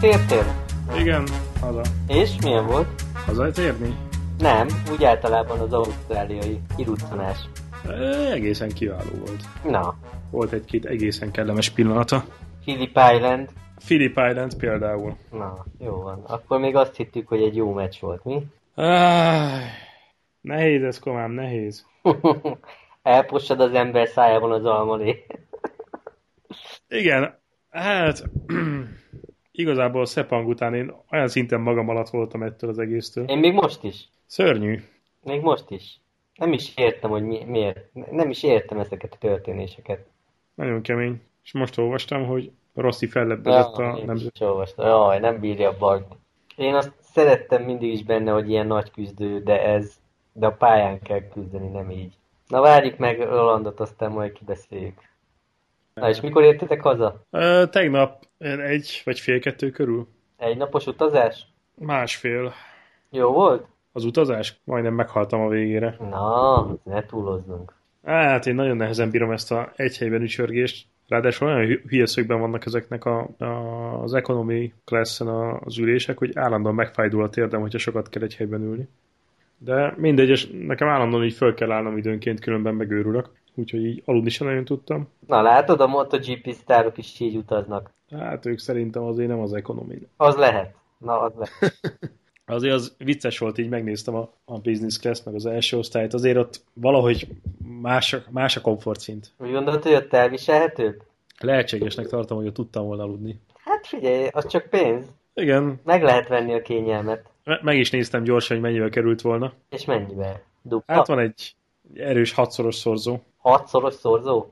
Hazatértél? Igen, haza. És milyen volt? Hazatérni? Nem, úgy általában az ausztráliai kiruccanás. E, egészen kiváló volt. Na, Volt egy-két egészen kellemes pillanata. Phillip Island. Phillip Island például. Na, jó van. Akkor még azt hittük, hogy egy jó meccs volt, mi? Áj, nehéz ez, komám, nehéz. Elpossad az ember szájában az almalé. Igen, hát igazából Szepang után én olyan szinten magam alatt voltam ettől az egésztől. Én még most is. Szörnyű. Még most is. Nem is értem, hogy mi, miért. Nem is értem ezeket a történéseket. Nagyon kemény. És most olvastam, hogy Rossi fellebbezett Ja, a nemzet. is olvastam. Jaj, nem bírja a bag. Én azt szerettem mindig is benne, hogy ilyen nagy küzdő, de ez, de a pályán kell küzdeni, nem így. Na várjuk meg Rolandot, aztán majd kibeszéljük. Na és mikor értetek haza? Ö, tegnap egy vagy fél kettő körül. Egy napos utazás? Másfél. Jó volt? Az utazás? Majdnem meghaltam a végére. Na, ne túlozzunk. Hát én nagyon nehezen bírom ezt a egy helyben ücsörgést. Ráadásul olyan hü- hülye szögben vannak ezeknek a, a, az economy class-en a- az ülések, hogy állandóan megfájdul a térdem, hogyha sokat kell egy helyben ülni. De mindegy, és nekem állandóan így föl kell állnom időnként, különben megőrülök. Úgyhogy így aludni sem nagyon tudtam. Na látod, a MotoGP sztárok is így utaznak. Hát ők szerintem azért nem az economy. Az lehet. Na, az lehet. Azért az vicces volt, így megnéztem a, a business class, meg az első osztályt, azért ott valahogy más, más a komfortszint. Úgy gondolod, hogy ott elviselhetőbb? Lehetségesnek tartom, hogy ott tudtam volna aludni. Hát figyelj, az csak pénz. Igen, Meg lehet venni a kényelmet. me- meg is néztem gyorsan, hogy mennyivel került volna. És mennyivel? Dupla? Hát van egy erős hatszoros szorzó. Hatszoros szorzó?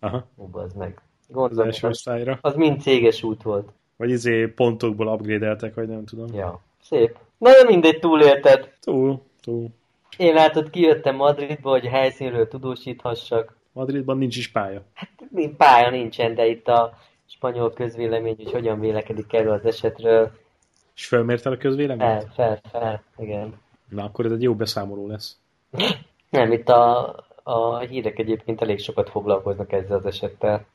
Aha, Ó, bazd meg. az Gondolom, első az, osztályra. az mind céges út volt. Vagy izé pontokból upgrade-eltek, vagy nem tudom. Ja. Szép. Na de mindegy, túlélted. Túl, túl. Én látod, kijöttem Madridba, hogy a helyszínről tudósíthassak. Madridban nincs is pálya. Hát pálya nincsen, de itt a spanyol közvélemény, hogy hogyan vélekedik erről az esetről. És felmértel a közvéleményt? Fel, fel, fel, igen. Na, akkor ez egy jó beszámoló lesz. Nem, itt a, a hírek egyébként elég sokat foglalkoznak ezzel az esettel.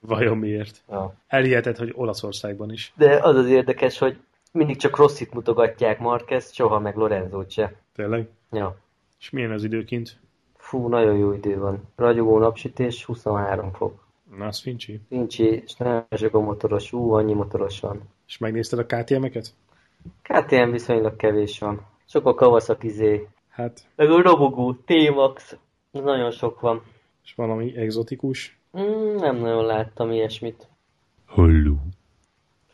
Vajon miért? Ja. Elhiheted, hogy Olaszországban is. De az az érdekes, hogy mindig csak Rossit mutogatják Marquez, soha meg Lorenzót se. Tényleg? Ja. És milyen az időkint? Fú, nagyon jó idő van. Ragyogó napsütés, 23 fok. Na, az fincsi. Nincs, és nagyon sok a motoros. Ú, annyi motoros van. És megnézted a KTM-eket? KTM viszonylag kevés van. Sok a Kawasaki Z. Hát, Meg a Robogó, T-Max. Nagyon sok van. és valami egzotikus. Mm, nem nagyon láttam ilyesmit. Holló.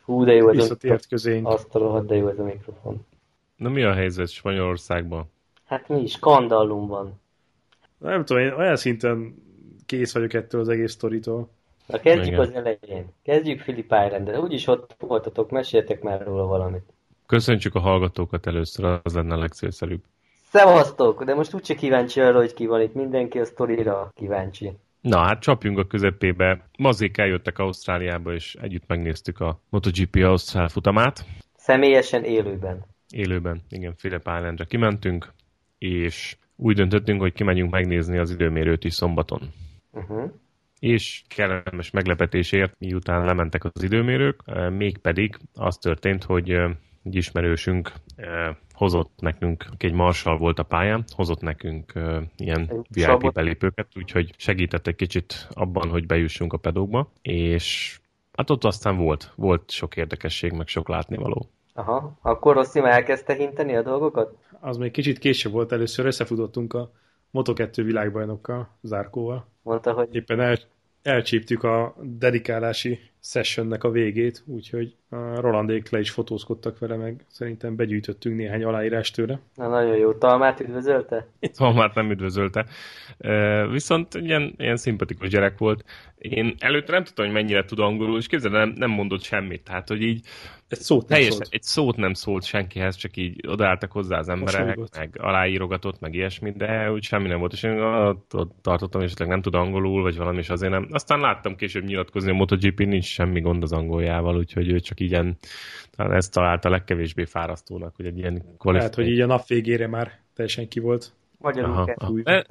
Hú, de jó ez a Visszatért közénk. Azt a rohadt, de jó ez a mikrofon. Na mi a helyzet Spanyolországban? Hát mi is, skandallum van. Nem tudom, én olyan szinten kész vagyok ettől az egész sztoritól. Na kezdjük Igen. az elején. Kezdjük Philip Island-en. Úgyis ott voltatok, meséltek már róla valamit. Köszöntsük a hallgatókat először, az lenne a legcélszerűbb. Szevasztok! De most úgyse kíváncsi arra, hogy ki van itt. Mindenki a sztorira kíváncsi. Na hát csapjunk a közepébe. Mazék eljöttek Ausztráliába, és együtt megnéztük a MotoGP Ausztrál futamát. Személyesen élőben. Élőben, igen, Phillip Islandra kimentünk, és úgy döntöttünk, hogy kimegyünk megnézni az időmérőt is szombaton. Uh-huh. és kellemes meglepetésért, miután lementek az időmérők, eh, mégpedig az történt, hogy eh, egy ismerősünk eh, hozott nekünk, aki egy marsal volt a pályán, hozott nekünk eh, ilyen VIP belépőket, úgyhogy segített egy kicsit abban, hogy bejussunk a pedókba, és hát ott aztán volt, volt sok érdekesség, meg sok látnivaló. Aha. Akkor Rossi már elkezdte hinteni a dolgokat? Az még kicsit később volt, először összefutottunk a Moto2 világbajnokkal, Zárkóval. Mondta, hogy Éppen el, elcsíptük a dedikálási sessionnek a végét, úgyhogy a Rolandék le is fotózkodtak vele, meg szerintem begyűjtöttünk néhány aláírást tőle. na nagyon jó. Talmát üdvözölte? Tomát nem üdvözölte. Viszont ilyen, ilyen szimpatikus gyerek volt. Én előtte nem tudtam, hogy mennyire tud angolul, és képzeld, el, nem, nem mondott semmit. Tehát, hogy így Egy szót nem Teljesen, szólt. egy szót nem szólt senkihez, csak így odaálltak hozzá az emberek, meg aláírogatott, meg ilyesmit, de úgy semmi nem volt, és én ott, ott tartottam, és esetleg nem tud angolul, vagy valami, és azért nem. Aztán láttam később nyilatkozni, a MotoGP nincs semmi gond az angoljával, úgyhogy ő csak ilyen, talán ezt találta legkevésbé fárasztónak, hogy egy ilyen Lehet, hogy qualification. így a nap végére már teljesen ki volt. Magyarul Aha, aha. új De-.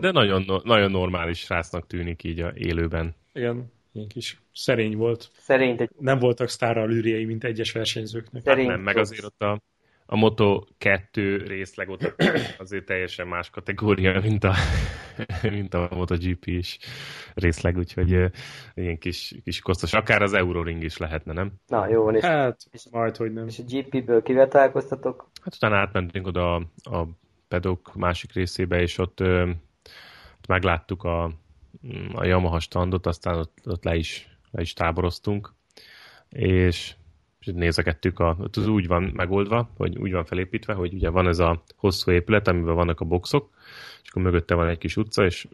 De nagyon, nagyon normális srácnak tűnik így a élőben. Igen, Ilyen kis szerény volt. Szerint egy Nem voltak sztárral lűriei, mint egyes versenyzőknek. Hát Szerint nem, meg azért ott a, a Moto 2 részleg ott azért teljesen más kategória, mint a, mint a MotoGP is részleg, úgyhogy ilyen kis, kis kosztos. Akár az Euroring is lehetne, nem? Na, jó van, és, Hát, majd, hogy nem. és a GP-ből kivel találkoztatok? Hát utána átmentünk oda a, a pedok másik részébe, és ott, ö, ott megláttuk a, a Yamaha standot, aztán ott, ott le, is, le is táboroztunk, és, és nézegettük, a, az úgy van megoldva, hogy úgy van felépítve, hogy ugye van ez a hosszú épület, amiben vannak a boxok, és akkor mögötte van egy kis utca, és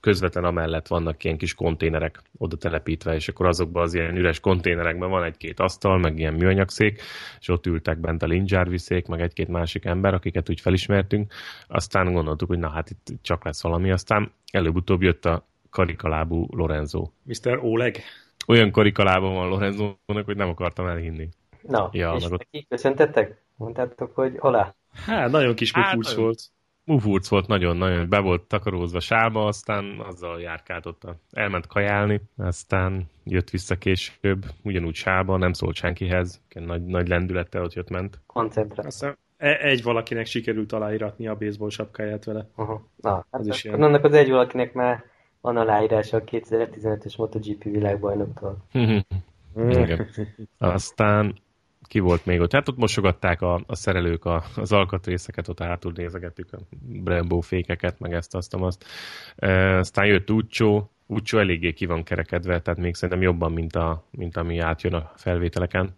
közvetlen amellett vannak ilyen kis konténerek oda telepítve, és akkor azokban az ilyen üres konténerekben van egy-két asztal, meg ilyen műanyagszék, és ott ültek bent a Lin Jarvisék, meg egy-két másik ember, akiket úgy felismertünk. Aztán gondoltuk, hogy na hát itt csak lesz valami, aztán előbb-utóbb jött a karikalábú Lorenzo. Mr. Oleg. Olyan karikalába van Lorenzónak, hogy nem akartam elhinni. Na, Ja, és meg ott- neki köszöntettek? Mondtátok, hogy olá? Hát, nagyon kis Hát, pufurc nagyon. volt. Mufurc volt nagyon-nagyon, be volt takarózva sálba, aztán azzal járkált ott, a- elment kajálni, aztán jött vissza később, ugyanúgy sálba, nem szólt senkihez, nagy, nagy lendülettel ott jött ment. Koncentrál. Aztán e- egy valakinek sikerült aláíratni a baseball sapkáját vele. Uh-huh. Na, hát Az is is ilyen. annak az egy valakinek már van aláírása a 2015-ös MotoGP világbajnoktól. Igen. Aztán ki volt még ott? Hát ott mosogatták a, a szerelők a, az alkatrészeket, ott hátul nézegettük a Brembo fékeket, meg ezt, azt, azt. E, aztán jött Uccio, Uccio eléggé ki van kerekedve, tehát még szerintem jobban, mint, a, mint ami átjön a felvételeken.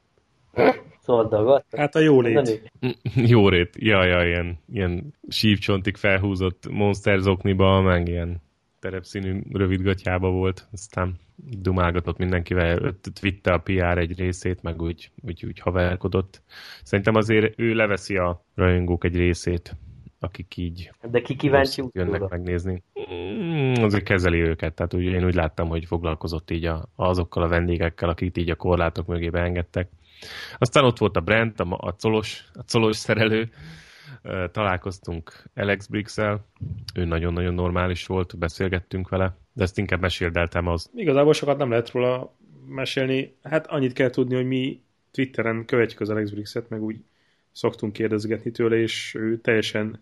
Szoldagat. Hát a jó lét. Jó rét, ja, ja, ilyen, ilyen sívcsontig felhúzott Monster zokniba, meg ilyen terepszínű rövidgatjába volt, aztán dumálgatott mindenkivel, vitte a PR egy részét, meg úgy, úgy, úgy haverkodott. Szerintem azért ő leveszi a rajongók egy részét, akik így De ki kíváncsi jönnek utóra? megnézni. Mm, azért kezeli őket, tehát úgy, én úgy láttam, hogy foglalkozott így a, azokkal a vendégekkel, akik így a korlátok mögé beengedtek. Aztán ott volt a Brent, a, a, colos, a colos szerelő, találkoztunk Alex Briggs-el, ő nagyon-nagyon normális volt, beszélgettünk vele, de ezt inkább meséldeltem az. Igazából sokat nem lehet róla mesélni. Hát annyit kell tudni, hogy mi Twitteren követjük az Alex Briggs-et, meg úgy szoktunk kérdezgetni tőle, és ő teljesen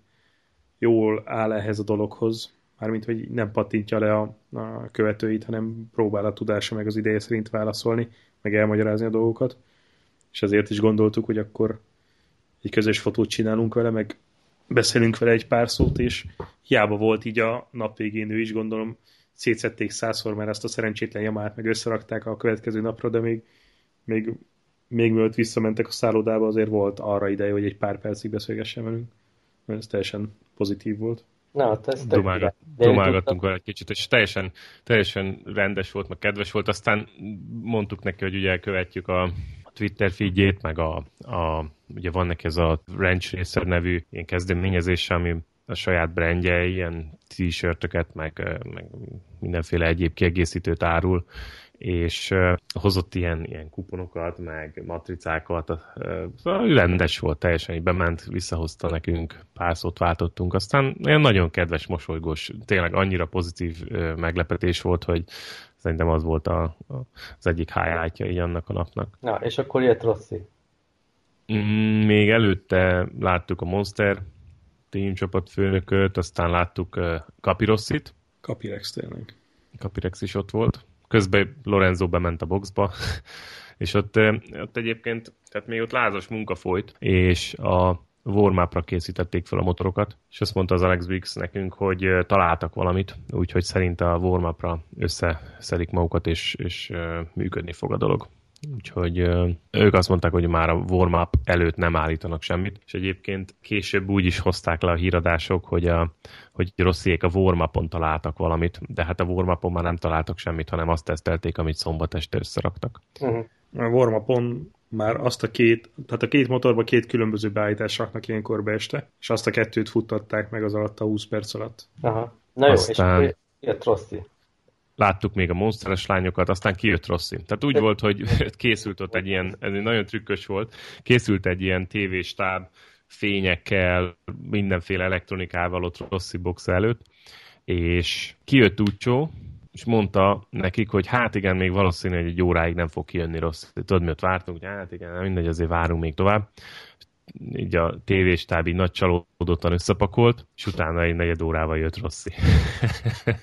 jól áll ehhez a dologhoz. Mármint, hogy nem pattintja le a, a követőit, hanem próbál a tudása meg az ideje szerint válaszolni, meg elmagyarázni a dolgokat. És ezért is gondoltuk, hogy akkor egy közös fotót csinálunk vele, meg beszélünk vele egy pár szót, és hiába volt így a nap végén ő is, gondolom szétszették százszor, mert ezt a szerencsétlen jamát meg összerakták a következő napra, de még, még, még mielőtt visszamentek a szállodába, azért volt arra ideje, hogy egy pár percig beszélgessen velünk. Ez teljesen pozitív volt. Na, hát ez Dumálgat, dumálgattunk vele egy kicsit, és teljesen, teljesen rendes volt, meg kedves volt, aztán mondtuk neki, hogy ugye követjük a Twitter feedjét, meg a, a ugye van neki ez a Ranch Racer nevű ilyen kezdeményezése, ami a saját brandje, ilyen t-shirtöket, meg, meg mindenféle egyéb kiegészítőt árul, és hozott ilyen, ilyen kuponokat, meg matricákat, szóval rendes volt teljesen, így bement, visszahozta nekünk, pár szót váltottunk, aztán olyan nagyon kedves, mosolygós, tényleg annyira pozitív meglepetés volt, hogy szerintem az volt a, a, az egyik highlightja így annak a napnak. Na, és akkor jött Rossi. Mm, Még előtte láttuk a Monster team csapatfőnököt, aztán láttuk Capirossit, Kapirex tényleg. Capirex is ott volt. Közben Lorenzo bement a boxba, és ott, ott egyébként, tehát még ott lázas munka folyt, és a warm készítették fel a motorokat, és azt mondta az Alex Briggs nekünk, hogy találtak valamit, úgyhogy szerint a warm összeszedik magukat, és, és működni fog a dolog. Úgyhogy ők azt mondták, hogy már a warm-up előtt nem állítanak semmit, és egyébként később úgy is hozták le a híradások, hogy, a, hogy Rossziék a warm találtak valamit, de hát a warm már nem találtak semmit, hanem azt tesztelték, amit szombat este összeraktak. Uh-huh. A warm már azt a két, tehát a két motorba két különböző beállítást raknak ilyenkor be este, és azt a kettőt futtatták meg az alatt a 20 perc alatt. Aha. Na jó, Aztán- és jött Rossi. Láttuk még a monsteres lányokat, aztán kijött Rossi. Tehát úgy volt, hogy készült ott egy ilyen, ez egy nagyon trükkös volt, készült egy ilyen tévéstáb fényekkel, mindenféle elektronikával ott Rossi box előtt, és kijött Uccio, és mondta nekik, hogy hát igen, még valószínű, hogy egy óráig nem fog kijönni rossz. Tudod, mi ott vártunk, hogy hát igen, mindegy, azért várunk még tovább. Így a tévéstáb így nagy csalódottan összepakolt, és utána egy negyed órával jött Rossi.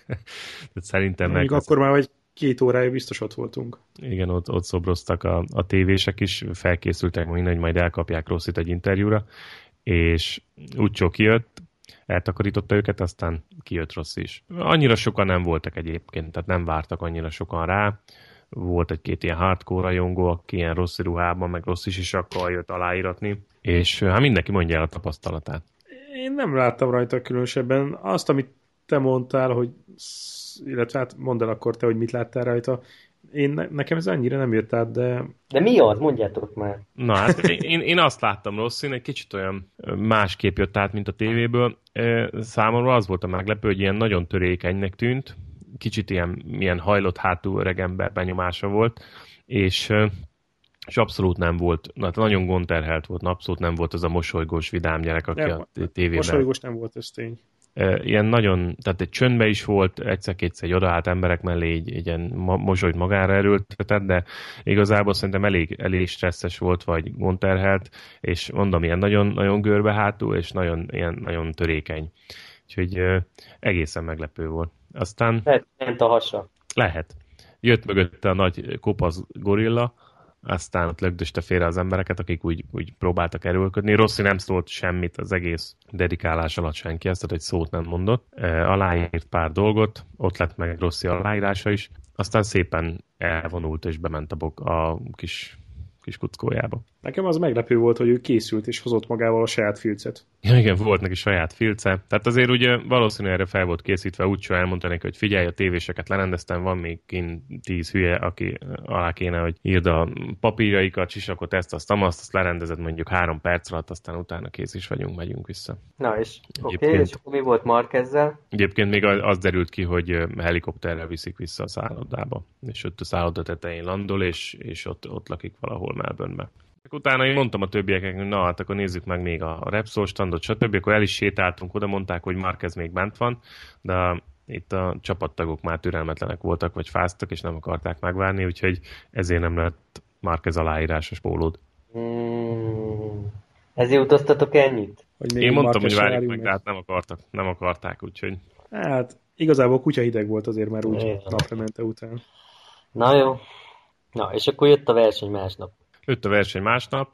szerintem meg... Még akkor már egy két órája biztos ott voltunk. Igen, ott, ott szobroztak a, a tévések is, felkészültek majd, hogy majd elkapják Rosszit egy interjúra, és úgy kijött, eltakarította őket, aztán kijött rossz is. Annyira sokan nem voltak egyébként, tehát nem vártak annyira sokan rá. Volt egy-két ilyen hardcore rajongó, aki ilyen rossz ruhában, meg rossz is is akkor jött aláíratni, és hát mindenki mondja el a tapasztalatát. Én nem láttam rajta különösebben. Azt, amit te mondtál, hogy illetve hát mondd el akkor te, hogy mit láttál rajta. Én, nekem ez annyira nem jött át, de... De mi az? Mondjátok már. Na hát én, én azt láttam rossz, én egy kicsit olyan másképp jött át, mint a tévéből. Számomra az volt a meglepő, hogy ilyen nagyon törékenynek tűnt, kicsit ilyen, ilyen hajlott hátú öreg ember benyomása volt, és és abszolút nem volt, hát nagyon gondterhelt volt, abszolút nem volt az a mosolygós, vidám gyerek, aki nem, a tévében... Mosolygós nem volt, ez tény ilyen nagyon, tehát egy csöndbe is volt, egyszer-kétszer egy odaállt emberek mellé így, így ilyen mosolyt magára erőltetett, de igazából szerintem elég, elég stresszes volt, vagy gondterhelt, és mondom, ilyen nagyon, nagyon görbe hátul, és nagyon, ilyen, nagyon törékeny. Úgyhogy egészen meglepő volt. Aztán... Lehet, ment a hasa. Lehet. Jött mögötte a nagy kopasz gorilla, aztán ott lögdöste félre az embereket, akik úgy, úgy próbáltak erőlködni. Rossi nem szólt semmit az egész dedikálás alatt senki, ezt egy szót nem mondott. Aláírt pár dolgot, ott lett meg Rossi aláírása is, aztán szépen elvonult és bement a, bok, a kis kis kuckójába. Nekem az meglepő volt, hogy ő készült és hozott magával a saját filcet. Ja, igen, volt neki saját filce. Tehát azért ugye valószínűleg erre fel volt készítve, úgy elmondta neki, hogy figyelj, a tévéseket lerendeztem, van még kint tíz hülye, aki alá kéne, hogy írd a papírjaikat, csisakot, ezt, azt, azt, azt lerendezed mondjuk három perc alatt, aztán utána kész is vagyunk, megyünk vissza. Na és oké, okay, és akkor mi volt Markezzel? Egyébként még az derült ki, hogy helikopterrel viszik vissza a szállodába, és ott a szálloda tetején landol, és, és ott, ott lakik valahol Melbourne-be. Utána én mondtam a többieknek, hogy na hát akkor nézzük meg még a Repsol standot, stb. Akkor el is sétáltunk oda, mondták, hogy Marquez még bent van, de itt a csapattagok már türelmetlenek voltak, vagy fáztak, és nem akarták megvárni, úgyhogy ezért nem lett Marquez aláírásos pólód. Mm, ezért utaztatok ennyit? Hogy még Én mondtam, hogy várjuk meg, de hát nem akartak, nem akarták, úgyhogy... Hát igazából kutya hideg volt azért már úgy naplemente után. Na jó. Na, és akkor jött a verseny másnap. Jött a verseny másnap,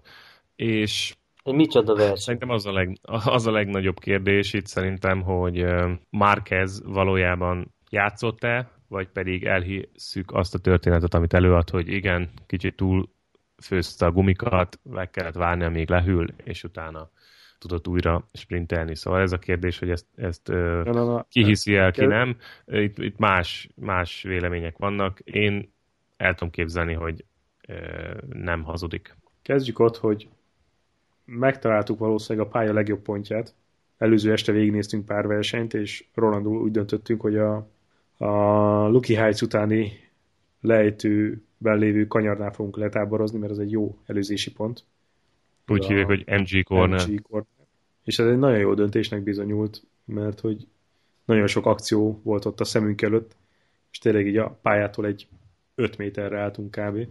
és Micsoda verseny? Szerintem az a, leg, az a legnagyobb kérdés itt szerintem, hogy Márquez valójában játszott-e, vagy pedig elhisszük azt a történetet, amit előad, hogy igen, kicsit túl főzte a gumikat, meg kellett várni, amíg lehűl, és utána tudott újra sprintelni. Szóval ez a kérdés, hogy ezt, ezt ki hiszi el, ki nem. Itt, itt más, más vélemények vannak. Én el tudom képzelni, hogy nem hazudik. Kezdjük ott, hogy megtaláltuk valószínűleg a pálya legjobb pontját. Előző este végignéztünk pár versenyt, és Rolandul úgy döntöttünk, hogy a, a Lucky Heights utáni lejtőben lévő kanyarnál fogunk letáborozni, mert ez egy jó előzési pont. Úgy hívják, hogy MG Corner. MG Corner. És ez egy nagyon jó döntésnek bizonyult, mert hogy nagyon sok akció volt ott a szemünk előtt, és tényleg így a pályától egy 5 méterre álltunk kb.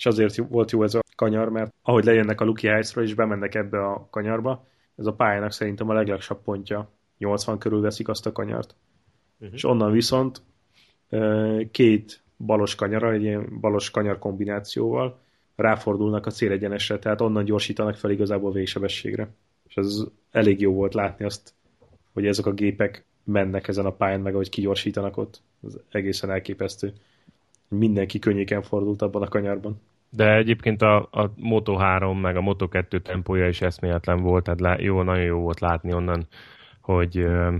És azért volt jó ez a kanyar, mert ahogy lejönnek a Lucky Heights-ról és bemennek ebbe a kanyarba, ez a pályának szerintem a leglegsabb pontja. 80 körül veszik azt a kanyart. Uh-huh. És onnan viszont két balos kanyara, egy ilyen balos kanyar kombinációval ráfordulnak a célegyenesre, tehát onnan gyorsítanak fel igazából végsebességre. És ez elég jó volt látni azt, hogy ezek a gépek mennek ezen a pályán, meg ahogy kigyorsítanak ott. Ez egészen elképesztő mindenki könnyéken fordult abban a kanyarban. De egyébként a, a Moto3 meg a Moto2 tempója is eszméletlen volt, tehát lá, jó, nagyon jó volt látni onnan, hogy ö,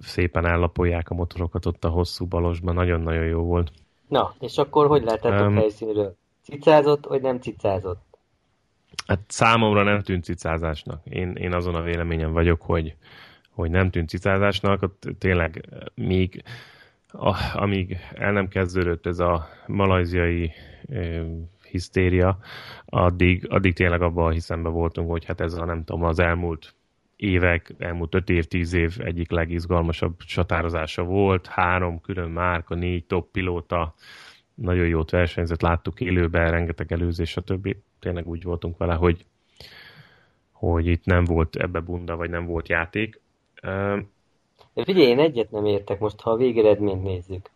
szépen ellapolják a motorokat ott a hosszú balosban, nagyon-nagyon jó volt. Na, és akkor hogy lehetett um, helyszínről? Cicázott, vagy nem cicázott? Hát számomra nem tűnt cicázásnak. Én, én azon a véleményem vagyok, hogy, hogy nem tűnt cicázásnak, ott tényleg még a, amíg el nem kezdődött ez a malajziai e, hisztéria, addig, addig tényleg abban a hiszemben voltunk, hogy hát ez a nem tudom, az elmúlt évek, elmúlt 5 év, 10 év egyik legizgalmasabb csatározása volt. Három külön márka, négy top pilóta, nagyon jót versenyzett, láttuk élőben, rengeteg előzés, stb. Tényleg úgy voltunk vele, hogy, hogy itt nem volt ebbe bunda, vagy nem volt játék. De figyelj, én egyet nem értek most, ha a végeredményt nézzük.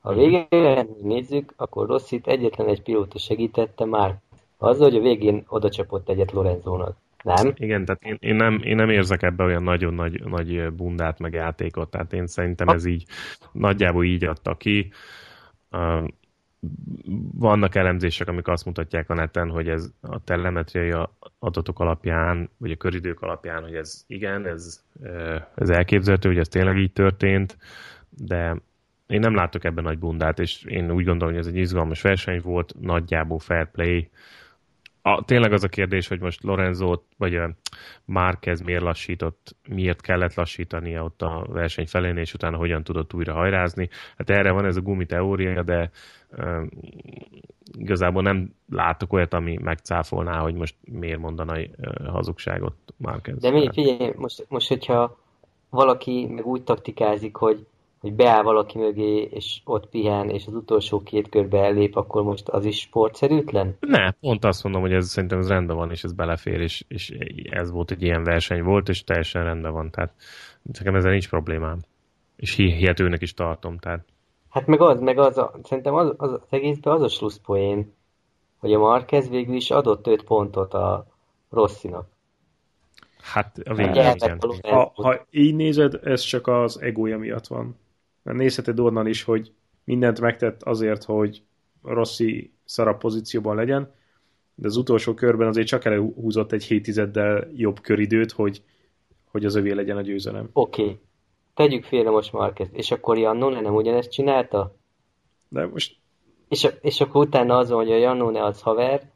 Ha a mhm. végeredményt nézzük, akkor Rossit egyetlen egy pilóta segítette már azzal, hogy a végén oda csapott egyet Lorenzónak. Nem? Igen, tehát én, én, nem, én nem érzek ebbe olyan nagyon nagy, nagy bundát meg játékot, tehát én szerintem ez így nagyjából így adta ki. Vannak elemzések, amik azt mutatják a neten, hogy ez a telemetriai adatok alapján, vagy a köridők alapján, hogy ez igen, ez, ez elképzelhető, hogy ez tényleg így történt, de én nem látok ebben nagy bundát, és én úgy gondolom, hogy ez egy izgalmas verseny volt, nagyjából fair play, a, tényleg az a kérdés, hogy most Lorenzo vagy Márquez miért lassított, miért kellett lassítania ott a verseny felén, és utána hogyan tudott újra hajrázni. Hát erre van ez a gumi teória, de uh, igazából nem látok olyat, ami megcáfolná, hogy most miért mondana uh, hazugságot Márquez. De mi, figyelj, most, most hogyha valaki meg úgy taktikázik, hogy hogy beáll valaki mögé, és ott pihen, és az utolsó két körbe ellép, akkor most az is sportszerűtlen? Ne, pont azt mondom, hogy ez szerintem ez rendben van, és ez belefér, és, és ez volt egy ilyen verseny volt, és teljesen rendben van. Tehát nekem ezzel nincs problémám. És hihetőnek is tartom. Tehát. Hát meg az, meg az, a, szerintem az, az, az egészben az a slusszpoén, hogy a Marquez végül is adott öt pontot a Rosszinak. Hát a végén ha, ha így nézed, ez csak az egója miatt van. Mert nézheted onnan is, hogy mindent megtett azért, hogy Rossi szarabb pozícióban legyen, de az utolsó körben azért csak előhúzott egy 7 tizeddel jobb köridőt, hogy, hogy az övé legyen a győzelem. Oké. Okay. Tegyük félre most Marquez. És akkor Jannone nem ugyanezt csinálta? De most... És, és akkor utána az hogy a Jannone az haver,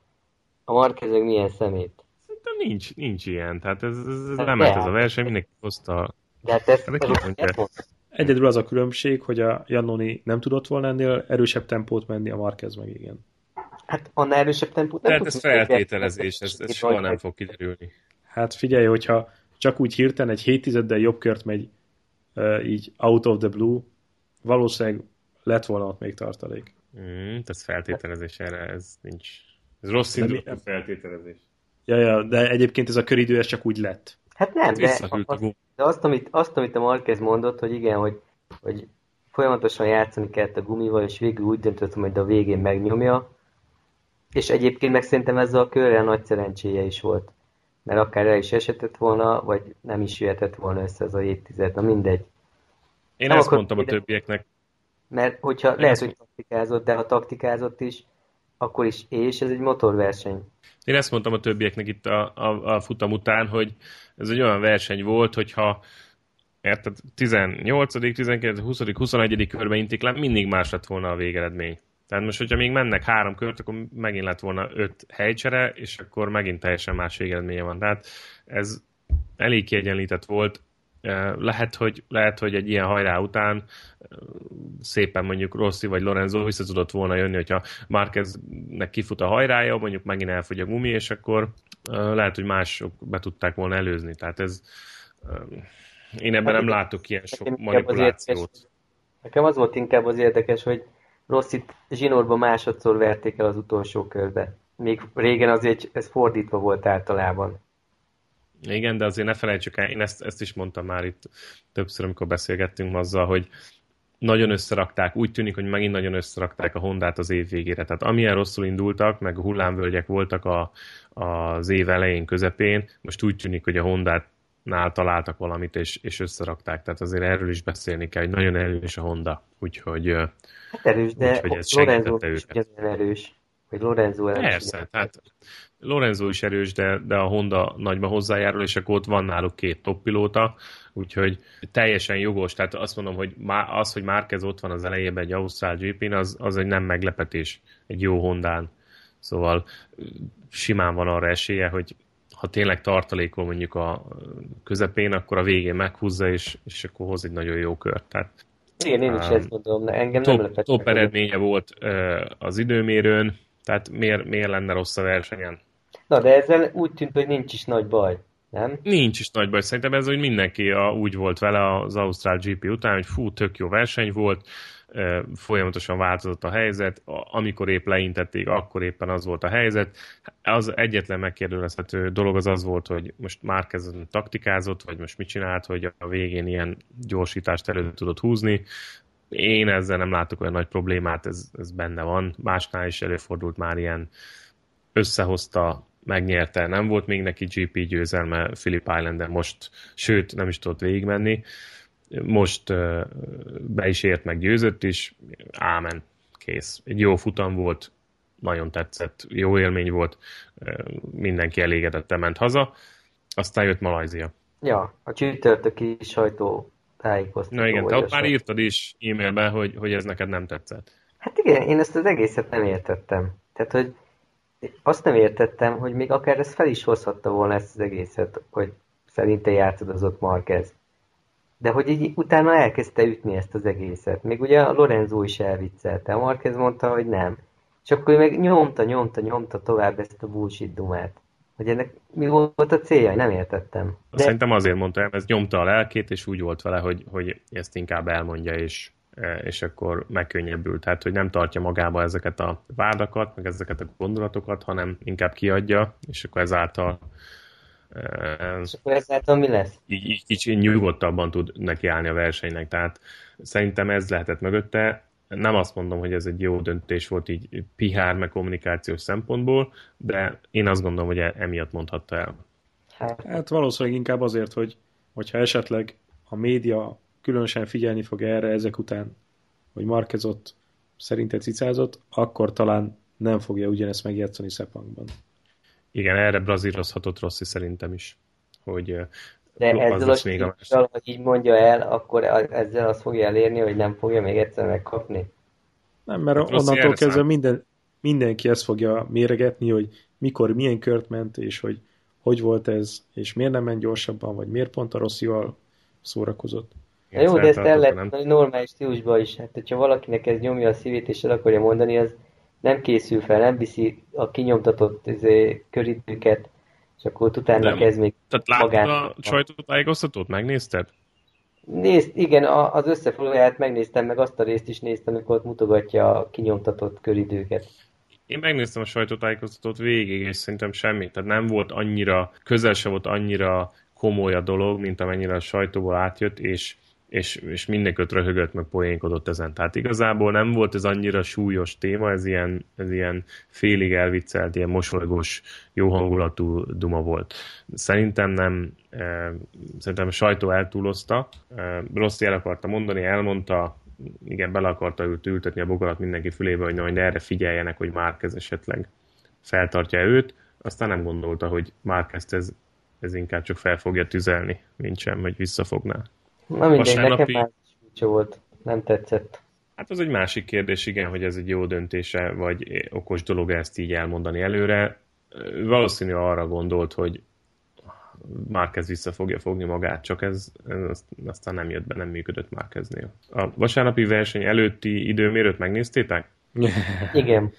a Marquez milyen szemét? Szerintem nincs, nincs ilyen. Tehát ez, ez, ez hát nem ez a verseny, mindenki hozta. De hát ezt, ez, Egyedül az a különbség, hogy a Jannoni nem tudott volna ennél erősebb tempót menni, a Marquez meg igen. Hát annál erősebb tempót nem Tehát ez feltételezés, ez, ez soha nem fog kiderülni. Hát figyelj, hogyha csak úgy hirtelen egy 7 tizeddel jobb kört megy uh, így out of the blue, valószínűleg lett volna ott még tartalék. Mm, ez feltételezés erre, ez nincs. Ez rossz indul a feltételezés. Ja, ja, de egyébként ez a köridő ez csak úgy lett. Hát nem, de, az, de azt, amit, azt, amit a Marquez mondott, hogy igen, hogy, hogy folyamatosan játszani kellett a gumival, és végül úgy döntött, hogy a végén megnyomja, és egyébként meg szerintem ezzel a körrel nagy szerencséje is volt. Mert akár el is esetett volna, vagy nem is jöhetett volna össze ez a évtized, na mindegy. Én nem ezt mondtam a többieknek. Mert hogyha Én lehet, hogy taktikázott, de ha taktikázott is, akkor is, és ez egy motorverseny. Én ezt mondtam a többieknek itt a, a, a futam után, hogy ez egy olyan verseny volt, hogyha érted, 18., 19., 20., 21. körbe intik le, mindig más lett volna a végeredmény. Tehát most, hogyha még mennek három kört, akkor megint lett volna öt helycsere, és akkor megint teljesen más végeredménye van. Tehát ez elég kiegyenlített volt, lehet, hogy, lehet, hogy egy ilyen hajrá után szépen mondjuk Rossi vagy Lorenzo vissza tudott volna jönni, hogyha Márqueznek kifut a hajrája, mondjuk megint elfogy a gumi, és akkor lehet, hogy mások be tudták volna előzni. Tehát ez én ebben nem látok ilyen sok manipulációt. Nekem az volt inkább az érdekes, hogy Rossit zsinórba másodszor verték el az utolsó körbe. Még régen azért ez fordítva volt általában. Igen, de azért ne felejtsük el, én ezt, ezt is mondtam már itt többször, amikor beszélgettünk azzal, hogy nagyon összerakták, úgy tűnik, hogy megint nagyon összerakták a Hondát az év végére. Tehát amilyen rosszul indultak, meg a hullámvölgyek voltak a, az év elején, közepén, most úgy tűnik, hogy a Hondát nál találtak valamit, és, és összerakták. Tehát azért erről is beszélni kell, hogy nagyon erős a Honda. Úgyhogy, hát erős, de úgyhogy ez Lorenzo is erős. Hogy Lorenzo erős. Persze, tehát Lorenzo is erős, de, de a Honda nagyban hozzájárul, és akkor ott van náluk két top pilóta, úgyhogy teljesen jogos. Tehát azt mondom, hogy az, hogy Márquez ott van az elejében egy Ausztrál gp az, az egy nem meglepetés egy jó Hondán. Szóval simán van arra esélye, hogy ha tényleg tartalékol mondjuk a közepén, akkor a végén meghúzza, és, és akkor hoz egy nagyon jó kört. Tehát, Igen, én is um, ezt gondolom, de engem top, nem lepett Top eredménye volt uh, az időmérőn, tehát miért, miért lenne rossz a versenyen? Na, de ezzel úgy tűnt, hogy nincs is nagy baj. nem? Nincs is nagy baj. Szerintem ez, hogy mindenki a, úgy volt vele az Ausztrál GP után, hogy fú, tök jó verseny volt, folyamatosan változott a helyzet, amikor épp leintették, akkor éppen az volt a helyzet. Az egyetlen megkérdőjelezhető dolog az az volt, hogy most már kezdett taktikázott, vagy most mit csinált, hogy a végén ilyen gyorsítást elő tudott húzni. Én ezzel nem látok olyan nagy problémát, ez, ez benne van. Másnál is előfordult már ilyen összehozta, megnyerte, nem volt még neki GP győzelme Philip Islander most, sőt nem is tudott végigmenni most be is ért, meg győzött is, ámen, kész. Egy jó futam volt, nagyon tetszett, jó élmény volt, mindenki elégedette ment haza, aztán jött Malajzia. Ja, a csütörtöki sajtó tájékoztató. Na igen, te ott már írtad is e-mailben, hogy, hogy ez neked nem tetszett. Hát igen, én ezt az egészet nem értettem. Tehát, hogy azt nem értettem, hogy még akár ez fel is hozhatta volna ezt az egészet, hogy szerinte játszott az ott Marquez. De hogy így utána elkezdte ütni ezt az egészet. Még ugye a Lorenzo is elviccelte. Marquez mondta, hogy nem. És akkor ő meg nyomta, nyomta, nyomta tovább ezt a bullshit dumát. Hogy ennek mi volt a célja? Nem értettem. De... Szerintem azért mondta el, ez nyomta a lelkét, és úgy volt vele, hogy, hogy ezt inkább elmondja, és, és akkor megkönnyebbült. Tehát, hogy nem tartja magába ezeket a vádakat, meg ezeket a gondolatokat, hanem inkább kiadja, és akkor ezáltal és akkor ezáltal mi lesz? Így, így kicsit nyugodtabban tud nekiállni a versenynek, tehát szerintem ez lehetett mögötte. Nem azt mondom, hogy ez egy jó döntés volt így pihár, meg kommunikációs szempontból, de én azt gondolom, hogy e- emiatt mondhatta el. Hát, hát valószínűleg inkább azért, hogy hogyha esetleg a média különösen figyelni fog erre ezek után, hogy Marquez ott szerinted cicázott, akkor talán nem fogja ugyanezt megjátszani Szepangban. Igen, erre brazírozhatott Rossi szerintem is, hogy de ezzel az még a hogy így mondja el, akkor ezzel azt fogja elérni, hogy nem fogja még egyszer megkapni? Nem, mert hát onnantól kezdve minden, mindenki ezt fogja méregetni, hogy mikor, milyen kört ment, és hogy hogy volt ez, és miért nem ment gyorsabban, vagy miért pont a Rosszival szórakozott. Na jó, de ezt el lehet normális stílusban is. Hát, hogyha valakinek ez nyomja a szívét, és el akarja mondani, az nem készül fel, nem viszi a kinyomtatott izé, köridőket, és akkor utána nem. kezd még Tehát látod a sajtótájékoztatót? Megnézted? Nézd, igen, az összefoglalóját megnéztem, meg azt a részt is néztem, amikor ott mutogatja a kinyomtatott köridőket. Én megnéztem a sajtótájékoztatót végig, és szerintem semmi. Tehát nem volt annyira, közel sem volt annyira komoly a dolog, mint amennyire a sajtóból átjött, és és, és mindenköt röhögött, meg poénkodott ezen. Tehát igazából nem volt ez annyira súlyos téma, ez ilyen, ez ilyen félig elviccelt, ilyen mosolygós, jó hangulatú duma volt. Szerintem nem, eh, szerintem a sajtó eltúlozta, eh, rossz el akarta mondani, elmondta, igen, bele akarta ültetni a bogarat mindenki fülébe, hogy majd erre figyeljenek, hogy Márkez esetleg feltartja őt, aztán nem gondolta, hogy Márkezt ez, ez inkább csak fel fogja tüzelni, mint sem, hogy visszafogná. Na mindegy, vasárnapi... nekem már volt, nem tetszett. Hát az egy másik kérdés, igen, hogy ez egy jó döntése, vagy okos dolog ezt így elmondani előre. Valószínű arra gondolt, hogy Márkez vissza fogja fogni magát, csak ez, ez aztán nem jött be, nem működött Márkeznél. A vasárnapi verseny előtti időmérőt megnéztétek? Igen.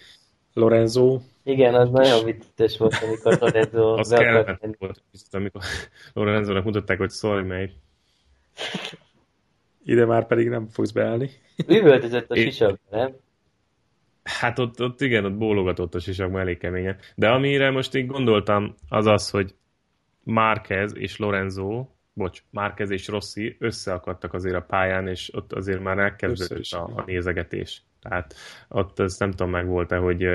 Lorenzo. Igen, az nagyon vicces volt, amikor Lorenzo... az kellett volt, amikor Lorenzo-nak mutatták, hogy sorry mate, ide már pedig nem fogsz beállni. Üvöltözött a sisak, nem? Hát ott, ott igen, ott bólogatott a sisak elég keményen. De amire most így gondoltam, az az, hogy Márquez és Lorenzo, bocs, Márquez és Rossi összeakadtak azért a pályán, és ott azért már elkezdődött a, a nézegetés. Tehát ott ez nem tudom meg volt-e, hogy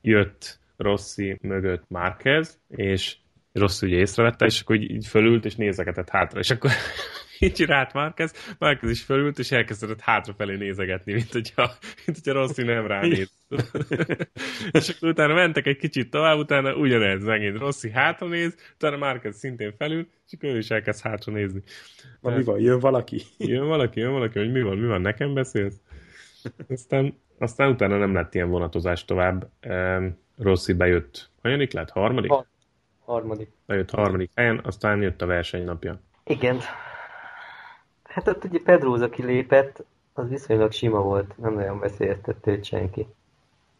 jött Rossi mögött Márquez, és Rossi ugye észrevette, és akkor így, így fölült, és nézegetett hátra, és akkor így rált Márkez, Márkez is fölült, és elkezdett hátrafelé nézegetni, mint hogyha, mint hogyha Rossi nem ránéz. és akkor utána mentek egy kicsit tovább, utána ugyanez megint Rossi hátra néz, utána Márkez szintén felül, és akkor ő is elkezd hátra nézni. Na, mi van? Jön valaki? Jön valaki, jön valaki, hogy mi van, mi van, nekem beszélsz? Aztán, aztán utána nem lett ilyen vonatozás tovább. Rossi bejött, hanyadik lett? Harmadik? Ha, harmadik. Bejött harmadik helyen, aztán jött a versenynapja. Igen, Hát ott ugye Pedróza kilépett, az viszonylag sima volt, nem nagyon veszélyeztette őt senki.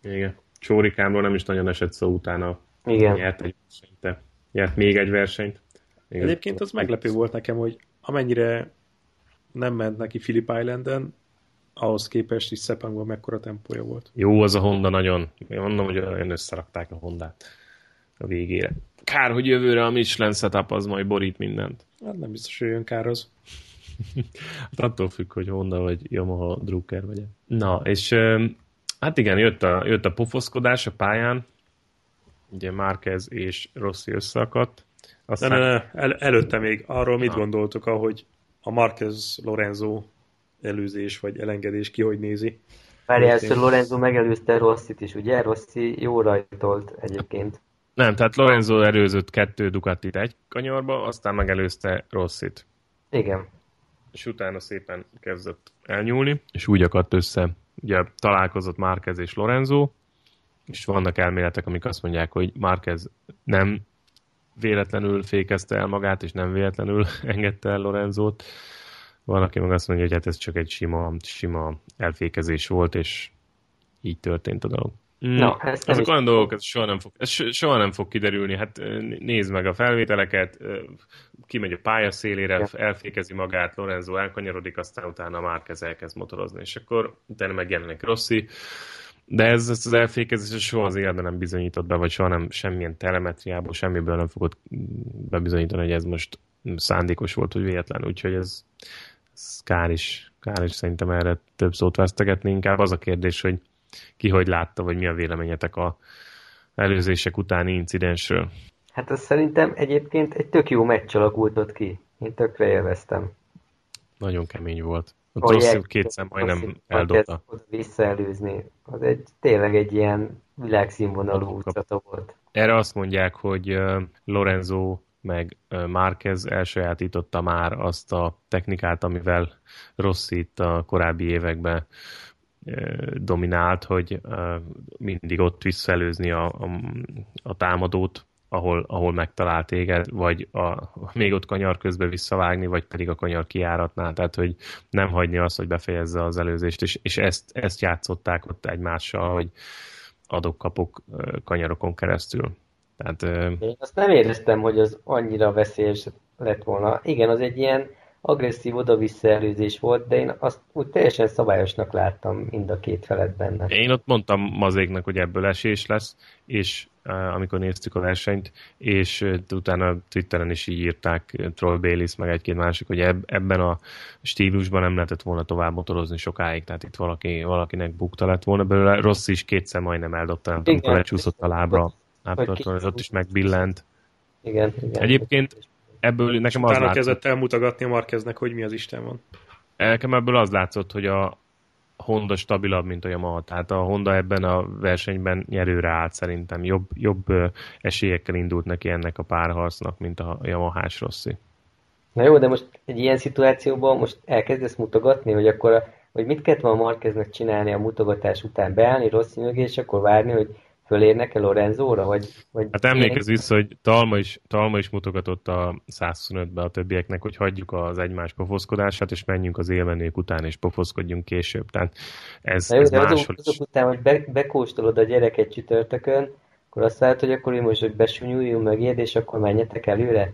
Igen. Csórikámról nem is nagyon esett szó utána. Igen. Nyert egy versenyt, nyert még egy versenyt. Igaz. Egyébként az meglepő volt nekem, hogy amennyire nem ment neki Philip Islanden, ahhoz képest is Szepangban mekkora tempója volt. Jó, az a Honda nagyon. Én mondom, hogy olyan összerakták a Hondát a végére. Kár, hogy jövőre a Michelin setup az majd borít mindent. Hát nem biztos, hogy jön kár az. hát attól függ, hogy Honda vagy Yamaha Drucker vagy. Na, és hát igen, jött a, jött a pofoszkodás a pályán, ugye Márquez és Rossi összeakadt. Aztán... Ne, ne, ne, el, előtte még arról mit Na. gondoltok, ahogy a Márquez Lorenzo előzés vagy elengedés ki hogy nézi? Várj, először Lorenzo megelőzte Rossit is, ugye? Rossi jó rajtolt egyébként. Nem, tehát Lorenzo előzött kettő Ducatit egy kanyarba, aztán megelőzte Rossit. Igen. És utána szépen kezdett elnyúlni, és úgy akadt össze, ugye találkozott Márquez és Lorenzo, és vannak elméletek, amik azt mondják, hogy Márquez nem véletlenül fékezte el magát, és nem véletlenül engedte el Lorenzót. Van, aki meg azt mondja, hogy hát ez csak egy sima, sima elfékezés volt, és így történt a dolog. Mm. No, ezt Azok olyan dolgok, ez soha nem, fog, ez soha nem fog kiderülni. Hát nézd meg a felvételeket, kimegy a pálya szélére, elfékezi magát, Lorenzo elkanyarodik, aztán utána már elkezd motorozni, és akkor utána megjelenik Rossi, de ez, ez az elfékezés soha az életben nem bizonyított be, vagy soha nem semmilyen telemetriából, semmiből nem fogod bebizonyítani, hogy ez most szándékos volt, hogy véletlen. Úgyhogy ez, ez kár is, kár is szerintem erre több szót vesztegetni. Inkább az a kérdés, hogy ki hogy látta, vagy mi a véleményetek a előzések utáni incidensről. Hát az szerintem egyébként egy tök jó meccs alakult ott ki. Én tökre élveztem. Nagyon kemény volt. A Rossi kétszer majdnem eldobta. Visszaelőzni. Az egy, tényleg egy ilyen világszínvonalú utcata volt. Erre azt mondják, hogy Lorenzo meg Márquez elsajátította már azt a technikát, amivel Rossi itt a korábbi években dominált, hogy mindig ott visszaelőzni a, a, a támadót, ahol, ahol megtalál téged, vagy a, még ott kanyar közben visszavágni, vagy pedig a kanyar kiáratnál, tehát hogy nem hagyni azt, hogy befejezze az előzést, és, és ezt, ezt játszották ott egymással, hogy adok-kapok kanyarokon keresztül. Tehát, Én azt nem éreztem, hogy az annyira veszélyes lett volna. Igen, az egy ilyen agresszív oda-vissza előzés volt, de én azt úgy teljesen szabályosnak láttam mind a két felet benne. Én ott mondtam mazéknak, hogy ebből esés lesz, és amikor néztük a versenyt, és utána Twitteren is így írták Troll Bayliss, meg egy-két másik, hogy ebben a stílusban nem lehetett volna tovább motorozni sokáig, tehát itt valaki, valakinek bukta lett volna belőle. Rossz is kétszer majdnem eldobta, nem tudom, lecsúszott a lábra, lábtartóra, ott is megbillent. Igen, igen. Egyébként ebből nekem az látszott... kezdett elmutogatni a Markeznek, hogy mi az Isten van. Nekem ebből az látszott, hogy a, Honda stabilabb, mint a Yamaha. Tehát a Honda ebben a versenyben nyerőre állt szerintem. Jobb, jobb esélyekkel indult neki ennek a párharcnak, mint a Yamaha-s Rossi. Na jó, de most egy ilyen szituációban most elkezdesz mutogatni, hogy akkor a, hogy mit kellett volna Marqueznek csinálni a mutogatás után, beállni Rossi mögé, és akkor várni, hogy fölérnek el Lorenzóra? Vagy, vagy hát emlékezz vissza, hogy Talma is, Talma is mutogatott a 125-be a többieknek, hogy hagyjuk az egymás pofoszkodását, és menjünk az élmenők után, és pofoszkodjunk később. Tehát ez, ez jó, máshol azok, azok után, hogy be, bekóstolod a gyereket csütörtökön, akkor azt lehet, hogy akkor én most hogy besúnyuljunk mögéd, és akkor menjetek előre?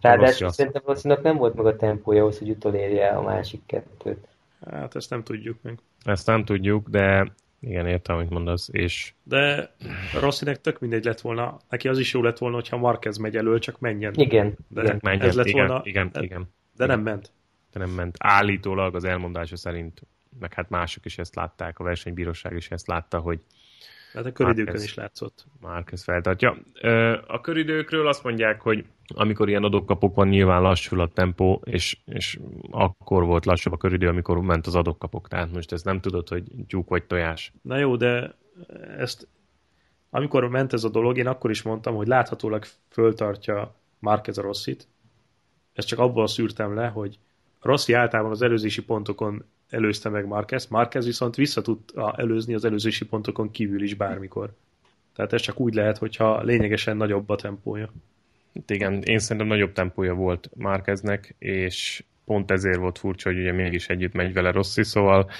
Ráadásul szerintem valószínűleg nem volt meg a tempója ahhoz, hogy utolérje a másik kettőt. Hát ezt nem tudjuk meg. Ezt nem tudjuk, de igen, értem, amit mondasz, és... De Rosszinek tök mindegy lett volna, neki az is jó lett volna, hogyha Marquez megy elől, csak menjen. Igen. De igen, menjen, ez lett igen, volna, igen, de, igen. De igen. nem ment. De nem ment. Állítólag az elmondása szerint, meg hát mások is ezt látták, a versenybíróság is ezt látta, hogy Hát a köridőkön Márquez, is látszott. Márquez feltartja. A köridőkről azt mondják, hogy amikor ilyen adókapok van, nyilván lassul a tempó, és, és akkor volt lassabb a köridő, amikor ment az adókapok. Tehát most ezt nem tudod, hogy tyúk vagy tojás. Na jó, de ezt amikor ment ez a dolog, én akkor is mondtam, hogy láthatólag föltartja Márquez a Rossit. Ezt csak abból szűrtem le, hogy Rossi általában az előzési pontokon előzte meg Marquez, Marquez viszont vissza tudta előzni az előzési pontokon kívül is bármikor. Tehát ez csak úgy lehet, hogyha lényegesen nagyobb a tempója. Igen, én szerintem nagyobb tempója volt Márkeznek, és pont ezért volt furcsa, hogy ugye mégis együtt megy vele Rossi, szóval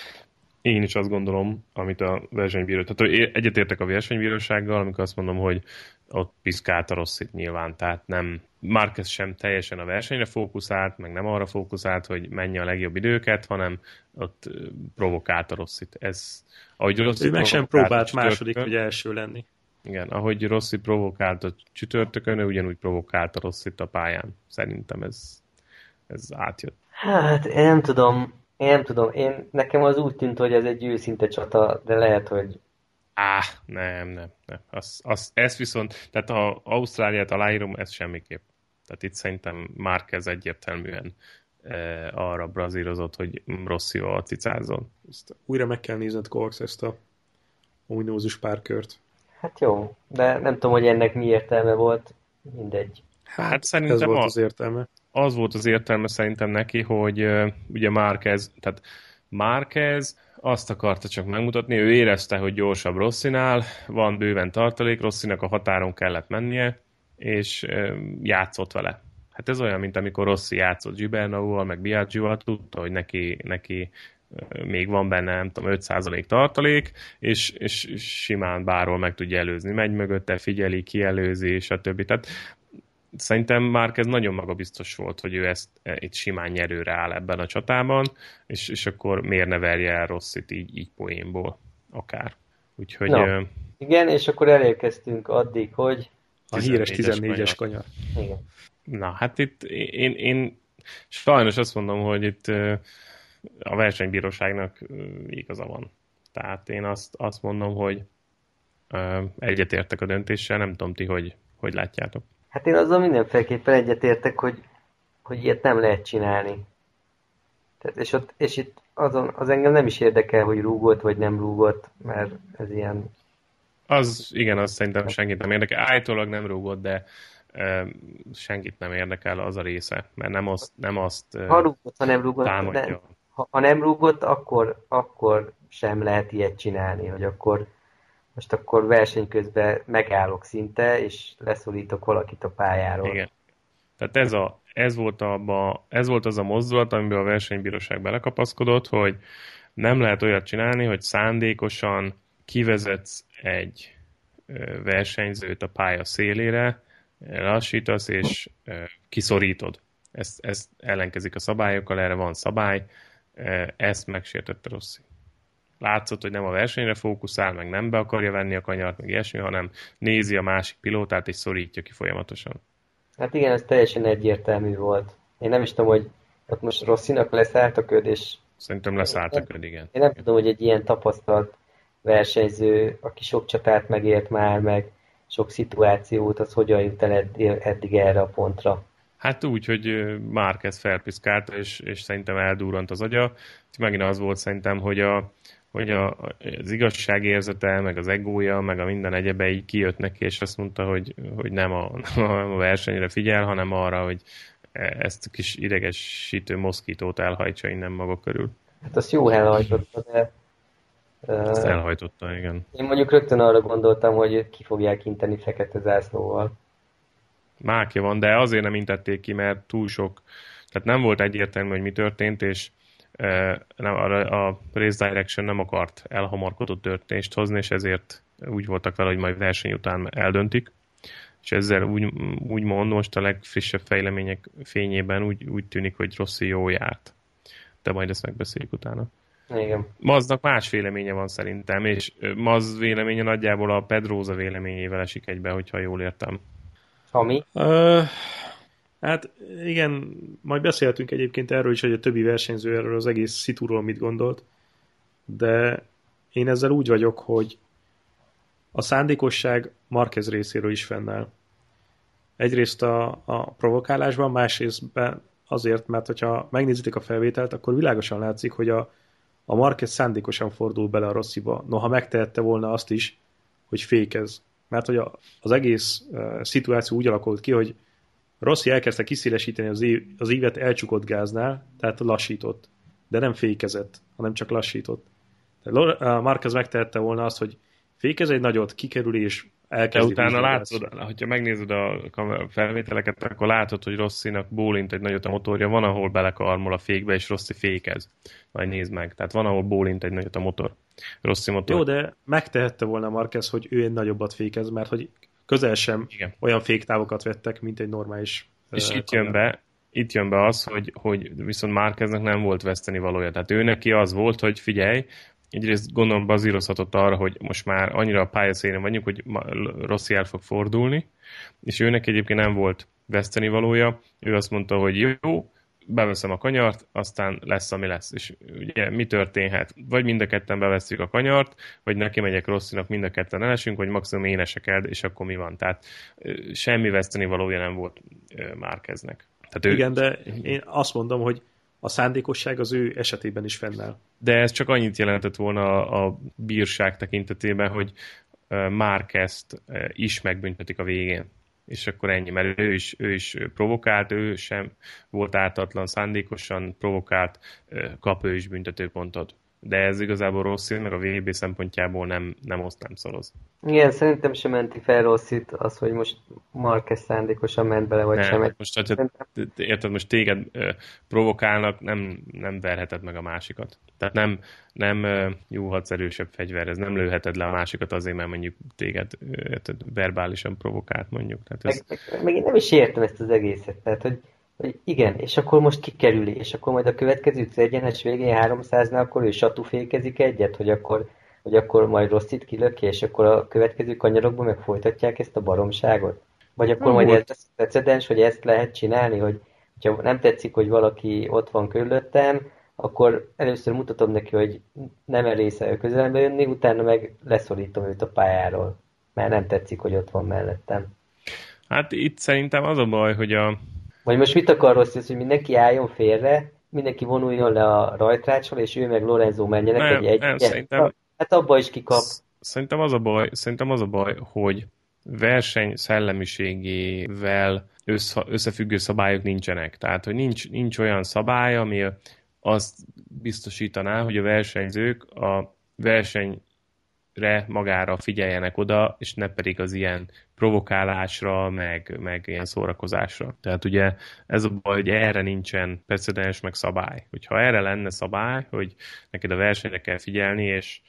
én is azt gondolom, amit a versenybíró, tehát egyetértek a versenybírósággal, amikor azt mondom, hogy ott piszkált a Rosszit nyilván, tehát nem, Marquez sem teljesen a versenyre fókuszált, meg nem arra fókuszált, hogy menj a legjobb időket, hanem ott provokálta Rosszit. Ez, ahogy Rossi ő meg sem próbált második vagy első lenni. Igen, ahogy Rossi provokált a csütörtökön, ő ugyanúgy provokálta Rosszit a pályán. Szerintem ez, ez átjött. Hát, én nem tudom, én nem tudom, én, nekem az úgy tűnt, hogy ez egy őszinte csata, de lehet, hogy Á, nem, nem, nem. Az, az, ez viszont, tehát ha Ausztráliát aláírom, ez semmiképp. Tehát itt szerintem Márquez egyértelműen e, arra brazírozott, hogy Rosszival cicázzon. Ezt újra meg kell nézned, Cox, ezt a ominózus párkört. Hát jó, de nem tudom, hogy ennek mi értelme volt. Mindegy. Hát, hát szerintem ez volt az értelme. Az volt az értelme szerintem neki, hogy uh, ugye Márquez, tehát Márquez azt akarta csak megmutatni, ő érezte, hogy gyorsabb Rosszinál, van bőven tartalék, Rosszinak a határon kellett mennie, és játszott vele. Hát ez olyan, mint amikor Rossi játszott Gibernauval, meg Biaggival, tudta, hogy neki, neki még van benne, nem tudom, 5% tartalék, és, és simán bárhol meg tudja előzni. Megy mögötte, figyeli, kielőzi, és a többi. Tehát szerintem már ez nagyon magabiztos volt, hogy ő ezt e, itt simán nyerőre áll ebben a csatában, és, és akkor miért ne verje el Rosszit így, így poénból, akár. Úgyhogy... No. Uh, igen, és akkor elérkeztünk addig, hogy... A híres 14-es kanyar. Igen. Na, hát itt én, én sajnos azt mondom, hogy itt a versenybíróságnak igaza van. Tehát én azt, azt mondom, hogy egyetértek a döntéssel, nem tudom ti, hogy, hogy látjátok. Hát én azzal mindenféleképpen egyetértek, hogy, hogy ilyet nem lehet csinálni. Tehát, és, ott, és itt azon, az engem nem is érdekel, hogy rúgott vagy nem rúgott, mert ez ilyen... Az, igen, az szerintem senkit nem érdekel. Állítólag nem rúgott, de e, senkit nem érdekel az a része, mert nem azt, nem azt e, ha rúgott, ha nem rúgott, Nem, ha, ha nem rúgott, akkor, akkor sem lehet ilyet csinálni, hogy akkor most akkor verseny közben megállok szinte, és leszólítok valakit a pályáról. Igen. Tehát ez, a, ez, volt abba, ez volt az a mozdulat, amiben a versenybíróság belekapaszkodott, hogy nem lehet olyat csinálni, hogy szándékosan kivezetsz egy versenyzőt a pálya szélére, lassítasz és kiszorítod. Ezt, ezt ellenkezik a szabályokkal, erre van szabály, ezt megsértette Rossi látszott, hogy nem a versenyre fókuszál, meg nem be akarja venni a kanyart, meg ilyesmi, hanem nézi a másik pilótát, és szorítja ki folyamatosan. Hát igen, ez teljesen egyértelmű volt. Én nem is tudom, hogy ott most Rosszinak leszállt a köd, és... Szerintem leszállt a köd, igen. Én nem tudom, hogy egy ilyen tapasztalt versenyző, aki sok csatát megélt már, meg sok szituációt, az hogyan jut el eddig erre a pontra. Hát úgy, hogy Márquez felpiszkálta, és, és szerintem eldurrant az agya. Megint az volt szerintem, hogy a, hogy a, az igazságérzete, meg az egója, meg a minden egyebe így kijött neki, és azt mondta, hogy, hogy nem, a, nem a versenyre figyel, hanem arra, hogy ezt a kis idegesítő moszkítót elhajtsa innen maga körül. Hát azt jó elhajtotta, de... Ezt elhajtotta, igen. Én mondjuk rögtön arra gondoltam, hogy ki fogják inteni fekete zászlóval. Mákja van, de azért nem intették ki, mert túl sok, tehát nem volt egyértelmű, hogy mi történt, és nem, a, a Race Direction nem akart elhamarkodott döntést hozni, és ezért úgy voltak vele, hogy majd verseny után eldöntik. És ezzel úgy, úgy mond, most a legfrissebb fejlemények fényében úgy, úgy tűnik, hogy Rossi jó járt. De majd ezt megbeszéljük utána. Igen. Maznak más véleménye van szerintem, és Maz véleménye nagyjából a Pedróza véleményével esik egybe, hogyha jól értem. Ami? Uh, Hát igen, majd beszéltünk egyébként erről is, hogy a többi versenyző erről az egész szitúról mit gondolt, de én ezzel úgy vagyok, hogy a szándékosság Marquez részéről is fennáll. Egyrészt a, a provokálásban, másrészt azért, mert hogyha megnézitek a felvételt, akkor világosan látszik, hogy a, a Marquez szándékosan fordul bele a rossziba. Noha megtehette volna azt is, hogy fékez. Mert hogy a, az egész uh, szituáció úgy alakult ki, hogy Rossi elkezdte kiszélesíteni az, év, az évet elcsukott gáznál, tehát lassított. De nem fékezett, hanem csak lassított. Tehát Marquez megtehette volna azt, hogy fékez egy nagyot, kikerül és elkezdi. De utána látod, hogyha megnézed a felvételeket, akkor látod, hogy Rosszinak bólint egy nagyot a motorja, van, ahol belekarmol a fékbe, és Rossi fékez. Majd nézd meg. Tehát van, ahol bólint egy nagyot a motor. Rossi motor. Jó, de megtehette volna Marquez, hogy ő egy nagyobbat fékez, mert hogy közel sem Igen. olyan féktávokat vettek, mint egy normális És uh, itt jön be, itt jön be az, hogy, hogy viszont Márkeznek nem volt veszteni valója. Tehát ő neki az volt, hogy figyelj, egyrészt gondolom bazírozhatott arra, hogy most már annyira a pályaszéren vagyunk, hogy rossz el fog fordulni, és őnek egyébként nem volt veszteni valója. Ő azt mondta, hogy jó, beveszem a kanyart, aztán lesz, ami lesz. És ugye mi történhet? Vagy mind a ketten beveszünk a kanyart, vagy neki megyek rosszinak, mind a ketten elesünk, vagy maximum én esek el, és akkor mi van? Tehát semmi veszteni valója nem volt Márkeznek. Tehát ő... Igen, de én azt mondom, hogy a szándékosság az ő esetében is fennáll. De ez csak annyit jelentett volna a, a bírság tekintetében, hogy Márkezt is megbüntetik a végén és akkor ennyi, mert ő is, ő is provokált, ő sem volt ártatlan, szándékosan provokált, kap ő is büntetőpontot de ez igazából rossz meg a VB szempontjából nem, nem oszt, nem szoroz. Igen, szerintem sem menti fel Rosszit az, hogy most Marquez szándékosan ment bele, vagy nem, sem. Most, hogyha, szerintem... érted, most téged ö, provokálnak, nem, nem verheted meg a másikat. Tehát nem, nem júhatsz erősebb fegyver, ez nem lőheted le a másikat azért, mert mondjuk téged érted, verbálisan provokált mondjuk. Tehát ez... meg, meg, meg, én nem is értem ezt az egészet, tehát hogy hogy igen, és akkor most kikerüli, és akkor majd a következő egyenes végén 300-nál akkor ő satufékezik egyet, hogy akkor, hogy akkor majd Rosszit kilöki, és akkor a következő kanyarokban meg folytatják ezt a baromságot? Vagy akkor hmm. majd ez lesz precedens, hogy ezt lehet csinálni, hogy ha nem tetszik, hogy valaki ott van körülöttem, akkor először mutatom neki, hogy nem erésze közelembe jönni, utána meg leszorítom őt a pályáról, mert nem tetszik, hogy ott van mellettem. Hát itt szerintem az a baj, hogy a, vagy most mit akar rossz, hogy mindenki álljon félre, mindenki vonuljon le a rajtrácsról, és ő meg Lorenzo menjenek nem, egy egy. Nem, szerintem, hát abba is kikap. Szerintem az a baj, szerintem az a baj, hogy verseny szellemiségével összefüggő szabályok nincsenek. Tehát, hogy nincs, nincs olyan szabály, ami azt biztosítaná, hogy a versenyzők a verseny re magára figyeljenek oda, és ne pedig az ilyen provokálásra, meg, meg ilyen szórakozásra. Tehát ugye ez a baj, hogy erre nincsen precedens, meg szabály. Hogyha erre lenne szabály, hogy neked a versenyre kell figyelni, és,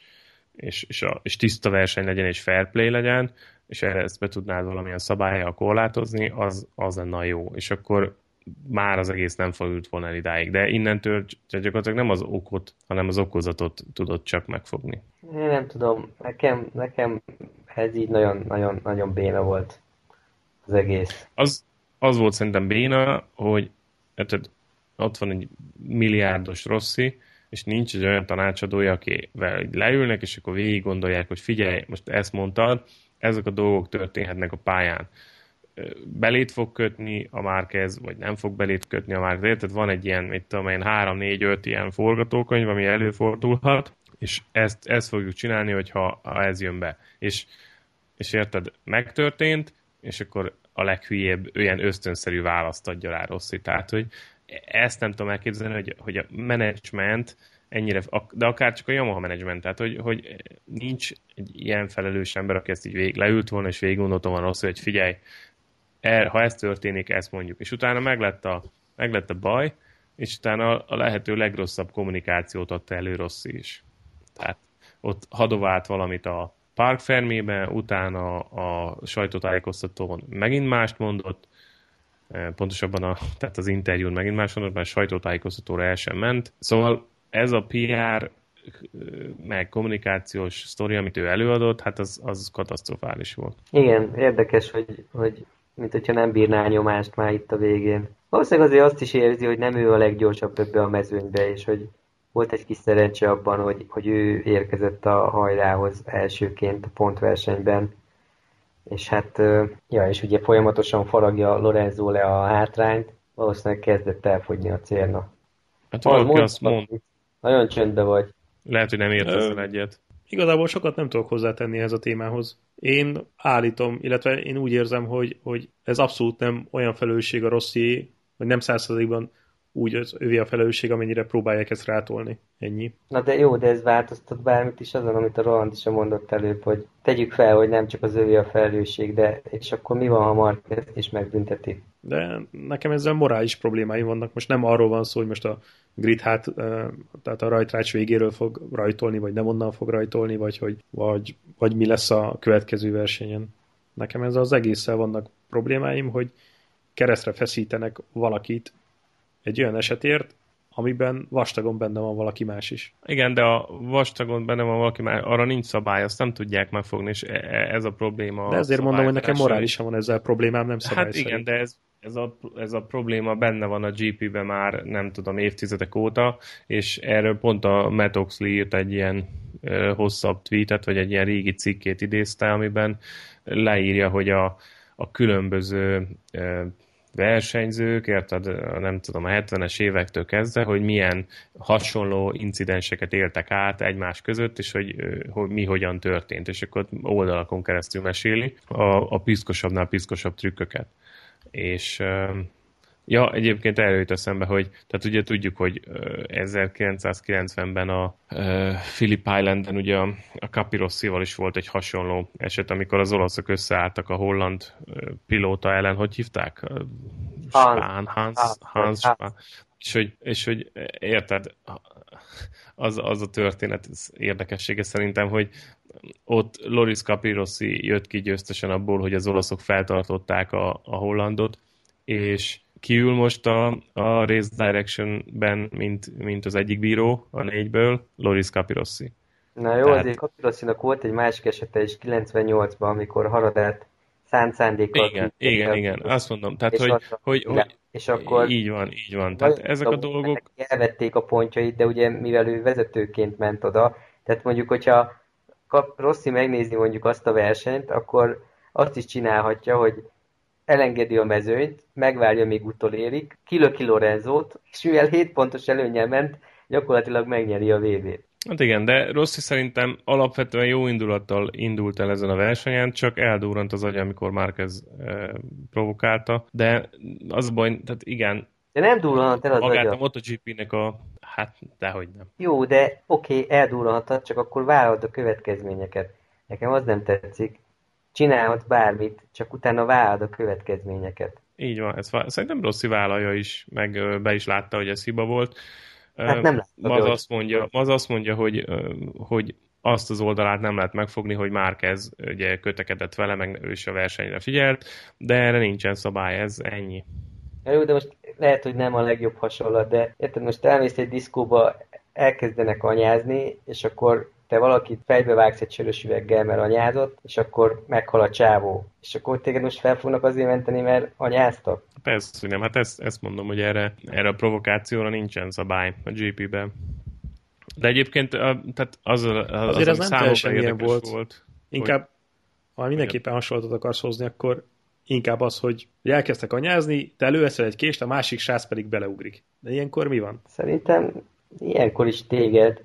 és, és, a, és tiszta verseny legyen, és fair play legyen, és erre ezt be tudnád valamilyen szabályjal korlátozni, az, az lenne jó. És akkor már az egész nem fordult volna el idáig. De innentől gyakorlatilag nem az okot, hanem az okozatot tudod csak megfogni. Én nem tudom, nekem, nekem ez így nagyon, nagyon, nagyon béna volt az egész. Az, az volt szerintem béna, hogy tehát ott van egy milliárdos Rossi, és nincs egy olyan tanácsadója, akivel leülnek, és akkor végig gondolják, hogy figyelj, most ezt mondtad, ezek a dolgok történhetnek a pályán belét fog kötni a Márquez, vagy nem fog belét kötni a Márquez. Tehát van egy ilyen, mit tudom én, 3, 4, 5 ilyen forgatókönyv, ami előfordulhat, és ezt, ezt fogjuk csinálni, hogyha ha ez jön be. És, és érted, megtörtént, és akkor a leghülyébb, olyan ösztönszerű választ adja rá Rossi. Tehát, hogy ezt nem tudom elképzelni, hogy, hogy a menedzsment ennyire, de akár csak a Yamaha menedzsment, tehát hogy, hogy nincs egy ilyen felelős ember, aki ezt így vég, leült volna, és végig gondoltam van rossz, hogy figyelj, er, ha ez történik, ezt mondjuk. És utána meglett a, meglett a baj, és utána a lehető legrosszabb kommunikációt adta elő Rossi is. Tehát ott hadovált valamit a Park Fermébe, utána a sajtótájékoztatón megint mást mondott, e, pontosabban a, tehát az interjún megint más mondott, mert sajtótájékoztatóra el sem ment. Szóval ez a PR meg kommunikációs sztori, amit ő előadott, hát az, az katasztrofális volt. Igen, érdekes, hogy, hogy mint hogyha nem bírná nyomást már itt a végén. Valószínűleg azért azt is érzi, hogy nem ő a leggyorsabb ebbe a mezőnybe, és hogy volt egy kis szerencse abban, hogy, hogy ő érkezett a hajrához elsőként a pontversenyben, és hát, ja, és ugye folyamatosan faragja Lorenzo le a hátrányt, valószínűleg kezdett elfogyni a célna. Hát valaki azt mond. Nagyon csöndbe vagy. Lehet, hogy nem értesz egyet. Igazából sokat nem tudok hozzátenni ehhez a témához. Én állítom, illetve én úgy érzem, hogy, hogy ez abszolút nem olyan felelősség a Rossi, vagy nem százszerzalékban úgy az övé a felelősség, amennyire próbálják ezt rátolni. Ennyi. Na de jó, de ez változtat bármit is azon, amit a Roland is mondott előbb, hogy tegyük fel, hogy nem csak az övé a felelősség, de és akkor mi van, ha Marquez is megbünteti? De nekem ezzel morális problémáim vannak. Most nem arról van szó, hogy most a grid hát, tehát a rajtrács végéről fog rajtolni, vagy nem onnan fog rajtolni, vagy, hogy, vagy, vagy mi lesz a következő versenyen. Nekem ez az egésszel vannak problémáim, hogy keresztre feszítenek valakit egy olyan esetért, amiben vastagon benne van valaki más is. Igen, de a vastagon benne van valaki más, arra nincs szabály, azt nem tudják megfogni, és e- e- ez a probléma. De ezért mondom, hogy nekem morálisan van ezzel problémám, nem szabály Hát igen, de ez, ez a, ez a probléma benne van a GP-ben már, nem tudom, évtizedek óta, és erről pont a Matt Oxley írt egy ilyen ö, hosszabb tweetet, vagy egy ilyen régi cikkét idézte, amiben leírja, hogy a, a különböző ö, versenyzők, érted, nem tudom, a 70-es évektől kezdve, hogy milyen hasonló incidenseket éltek át egymás között, és hogy, hogy mi hogyan történt, és akkor oldalakon keresztül meséli a, a piszkosabbnál piszkosabb trükköket. És Ja, egyébként erről jut eszembe, hogy tehát ugye tudjuk, hogy 1990-ben a Philip Islanden ugye a, Capirossival is volt egy hasonló eset, amikor az olaszok összeálltak a holland pilóta ellen, hogy hívták? Spán, Hans, Hans, Spán. És hogy, és hogy érted, az, az a történet érdekessége szerintem, hogy ott Loris Capirossi jött ki győztesen abból, hogy az olaszok feltartották a, a hollandot, és kiül most a, a Race Direction-ben, mint, mint az egyik bíró a négyből, Loris Capirossi. Na jó, Tehát... azért Capirossinak volt egy másik esete is 98-ban, amikor Haradát szánt szándékkal... Igen, igen, igen, azt mondom. Tehát, hogy, az, hogy, hogy, és akkor így van, így van. Tehát ezek a dolgok... Elvették a pontjait, de ugye mivel ő vezetőként ment oda, tehát mondjuk, hogyha Rossi megnézni mondjuk azt a versenyt, akkor azt is csinálhatja, hogy elengedi a mezőnyt, megvárja, míg utolérik, kilöki Lorenzót, és mivel 7 pontos előnyel ment, gyakorlatilag megnyeri a vb t Hát igen, de Rossi szerintem alapvetően jó indulattal indult el ezen a versenyen, csak eldurrant az agya, amikor Márquez eh, provokálta, de az baj, tehát igen, de nem durranhat el az magát agya. a MotoGP-nek a... Hát, dehogy nem. Jó, de oké, okay, eldurranhat, csak akkor vállalod a következményeket. Nekem az nem tetszik csinálhat bármit, csak utána vállad a következményeket. Így van, ez szerintem Rossi vállalja is, meg be is látta, hogy ez hiba volt. Hát nem Maz azt mondja, Maz azt mondja hogy, hogy azt az oldalát nem lehet megfogni, hogy már kezd, ugye kötekedett vele, meg ő is a versenyre figyelt, de erre nincsen szabály, ez ennyi. Jó, de most lehet, hogy nem a legjobb hasonlat, de érted, most elmész egy diszkóba, elkezdenek anyázni, és akkor te valakit fejbe vágsz egy sörös üveggel, mert anyázott, és akkor meghal a csávó. És akkor téged most fel fognak azért menteni, mert anyáztak? Persze, hogy nem. Hát ezt, ezt mondom, hogy erre, erre a provokációra nincsen szabály a GP-ben. De egyébként a, tehát az, az, az azért az, az nem teljesen ilyen volt. volt. Inkább, hogy... ha mindenképpen hasonlatot akarsz hozni, akkor inkább az, hogy elkezdtek anyázni, te előveszel egy kést, a másik sász pedig beleugrik. De ilyenkor mi van? Szerintem ilyenkor is téged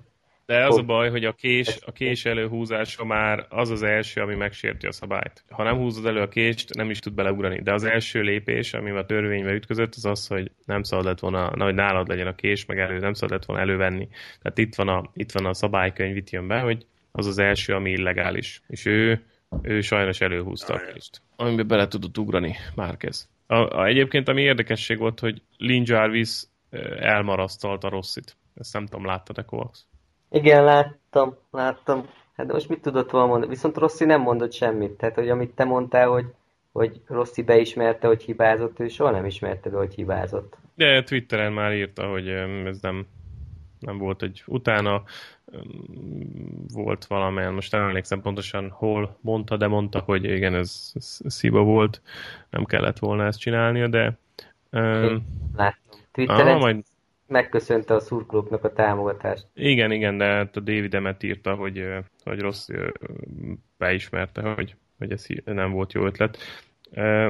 de az a baj, hogy a kés, a kés előhúzása már az az első, ami megsérti a szabályt. Ha nem húzod elő a kést, nem is tud beleugrani. De az első lépés, ami a törvénybe ütközött, az az, hogy nem szabad lett volna, na, hogy nálad legyen a kés, meg elő, nem szabad lett volna elővenni. Tehát itt van a, itt van a szabálykönyv, itt jön be, hogy az az első, ami illegális. És ő, ő sajnos előhúzta a kést. Amiben bele tudott ugrani Márquez. A, a, egyébként ami érdekesség volt, hogy Lin Jarvis elmarasztalta Rossit. Ezt nem tudom, láttad-e Kovacs? Igen, láttam, láttam. Hát de most mit tudott volna mondani? Viszont Rossi nem mondott semmit. Tehát, hogy amit te mondtál, hogy, hogy Rossi beismerte, hogy hibázott, ő soha nem ismerte be, hogy hibázott. De Twitteren már írta, hogy ez nem, nem volt egy... Utána volt valamilyen, most nem emlékszem pontosan hol mondta, de mondta, hogy igen, ez, ez, hiba volt, nem kellett volna ezt csinálnia, de... Um, láttam. Twitteren ah, majd megköszönte a szurkolóknak a támogatást. Igen, igen, de hát a David Emet írta, hogy, hogy rossz beismerte, hogy, hogy ez nem volt jó ötlet.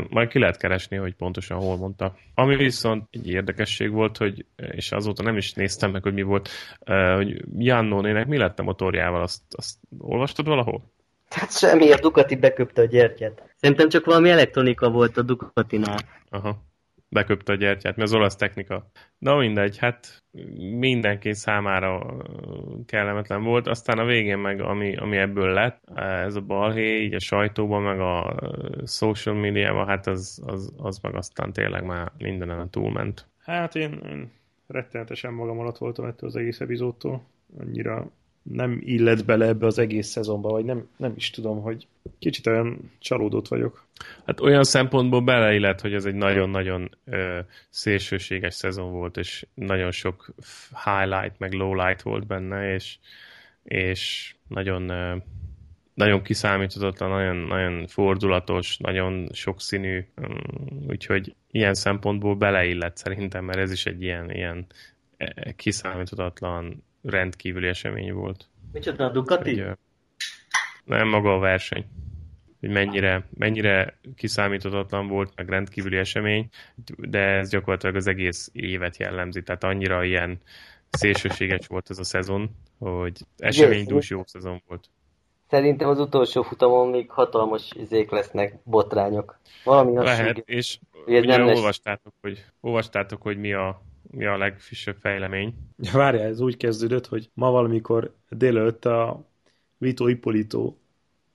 Majd ki lehet keresni, hogy pontosan hol mondta. Ami viszont egy érdekesség volt, hogy, és azóta nem is néztem meg, hogy mi volt, hogy Jannónének mi lett a motorjával, azt, azt olvastad valahol? Hát semmi, a Ducati beköpte a gyertyát. Szerintem csak valami elektronika volt a Ducatinál. Aha beköpte a gyertyát, mert az olasz technika. Na mindegy, hát mindenki számára kellemetlen volt, aztán a végén meg, ami, ami ebből lett, ez a balhé, így a sajtóban, meg a social médiában, hát az, az, az meg aztán tényleg már mindenen túlment. Hát én, én rettenetesen magam alatt voltam ettől az egész epizódtól. Annyira nem illet bele ebbe az egész szezonba, vagy nem, nem is tudom, hogy kicsit olyan csalódott vagyok. Hát olyan szempontból beleillet, hogy ez egy nagyon-nagyon ö, szélsőséges szezon volt, és nagyon sok highlight, meg lowlight volt benne, és, és nagyon ö, nagyon kiszámíthatatlan, nagyon, nagyon fordulatos, nagyon sokszínű, mm, úgyhogy ilyen szempontból beleillet szerintem, mert ez is egy ilyen, ilyen e, kiszámíthatatlan, rendkívüli esemény volt. Micsoda a Ducati? Hogy, nem maga a verseny. Hogy mennyire, mennyire kiszámíthatatlan volt, meg rendkívüli esemény, de ez gyakorlatilag az egész évet jellemzi, tehát annyira ilyen szélsőséges volt ez a szezon, hogy eseménydús jó szezon volt. Szerintem az utolsó futamon még hatalmas izék lesznek, botrányok. Valami Lehet, és ugye nem olvastátok, hogy, olvastátok, hogy mi a, mi a legfrissebb fejlemény. Várjál, ez úgy kezdődött, hogy ma valamikor délőtt a Vito Ippolito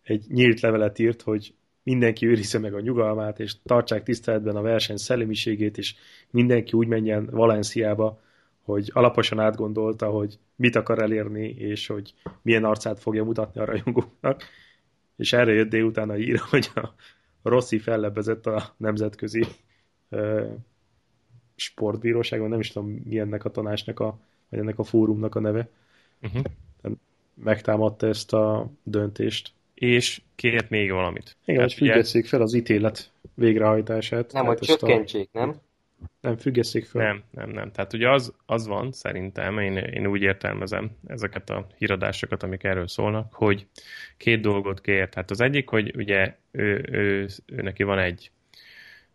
egy nyílt levelet írt, hogy mindenki őrisze meg a nyugalmát, és tartsák tiszteletben a verseny szellemiségét, és mindenki úgy menjen Valenciába, hogy alaposan átgondolta, hogy mit akar elérni, és hogy milyen arcát fogja mutatni a rajongóknak. És erre jött délután a ír, hogy a Rossi fellebbezett a nemzetközi sportbíróságon, nem is tudom mi ennek a tanácsnak, a, vagy ennek a fórumnak a neve. Uh-huh. Megtámadta ezt a döntést. És kért még valamit. Igen, hogy függesszék fel az ítélet végrehajtását. Nem, hogy csökkentsék, a... nem? Nem, függesszék fel. Nem, nem, nem. Tehát ugye az, az van, szerintem, én, én úgy értelmezem ezeket a híradásokat, amik erről szólnak, hogy két dolgot kér. Tehát az egyik, hogy ugye ő, ő, ő neki van egy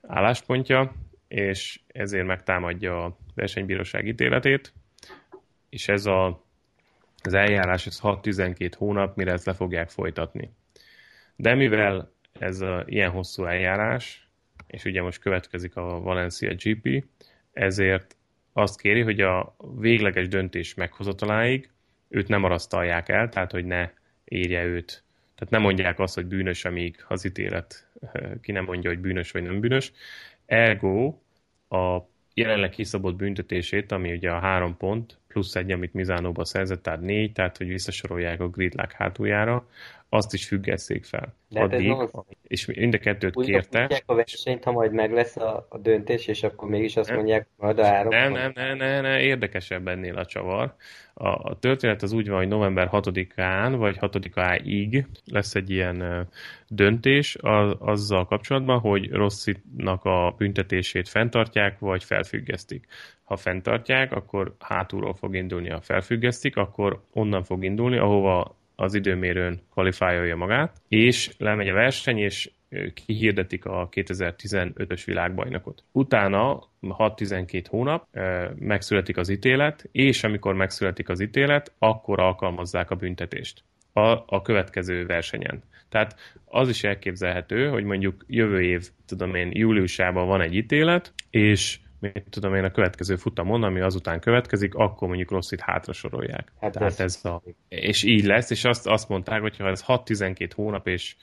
álláspontja, és ezért megtámadja a versenybíróság ítéletét, és ez a, az eljárás ez 6-12 hónap, mire ezt le fogják folytatni. De mivel ez a, ilyen hosszú eljárás, és ugye most következik a Valencia GP, ezért azt kéri, hogy a végleges döntés meghozataláig őt nem arasztalják el, tehát hogy ne érje őt. Tehát nem mondják azt, hogy bűnös, amíg az ítélet ki nem mondja, hogy bűnös vagy nem bűnös. Ergo a jelenleg kiszabott büntetését, ami ugye a három pont, plusz egy, amit Mizánóba szerzett, tehát négy, tehát hogy visszasorolják a gridlock hátuljára, azt is függesszék fel. De hát Addig, és mind a kettőt Úgy kérte. a versenyt, ha majd meg lesz a, a döntés, és akkor mégis azt nem, mondják, majd a három. Nem, nem, nem, nem, nem, érdekesebb ennél a csavar. A, a történet az úgy van, hogy november 6-án, vagy 6-áig lesz egy ilyen döntés az, azzal kapcsolatban, hogy Rosszinak a büntetését fenntartják, vagy felfüggesztik. Ha fenntartják, akkor hátulról fog indulni, ha felfüggesztik, akkor onnan fog indulni, ahova az időmérőn kvalifikálja magát, és lemegy a verseny, és kihirdetik a 2015-ös világbajnokot. Utána 6-12 hónap megszületik az ítélet, és amikor megszületik az ítélet, akkor alkalmazzák a büntetést a, a következő versenyen. Tehát az is elképzelhető, hogy mondjuk jövő év, tudom én, júliusában van egy ítélet, és mit tudom én, a következő futamon, ami azután következik, akkor mondjuk Rossit hátra sorolják. Hát Tehát ez a, és így lesz, és azt, azt mondták, hogy ha ez 6-12 hónap, és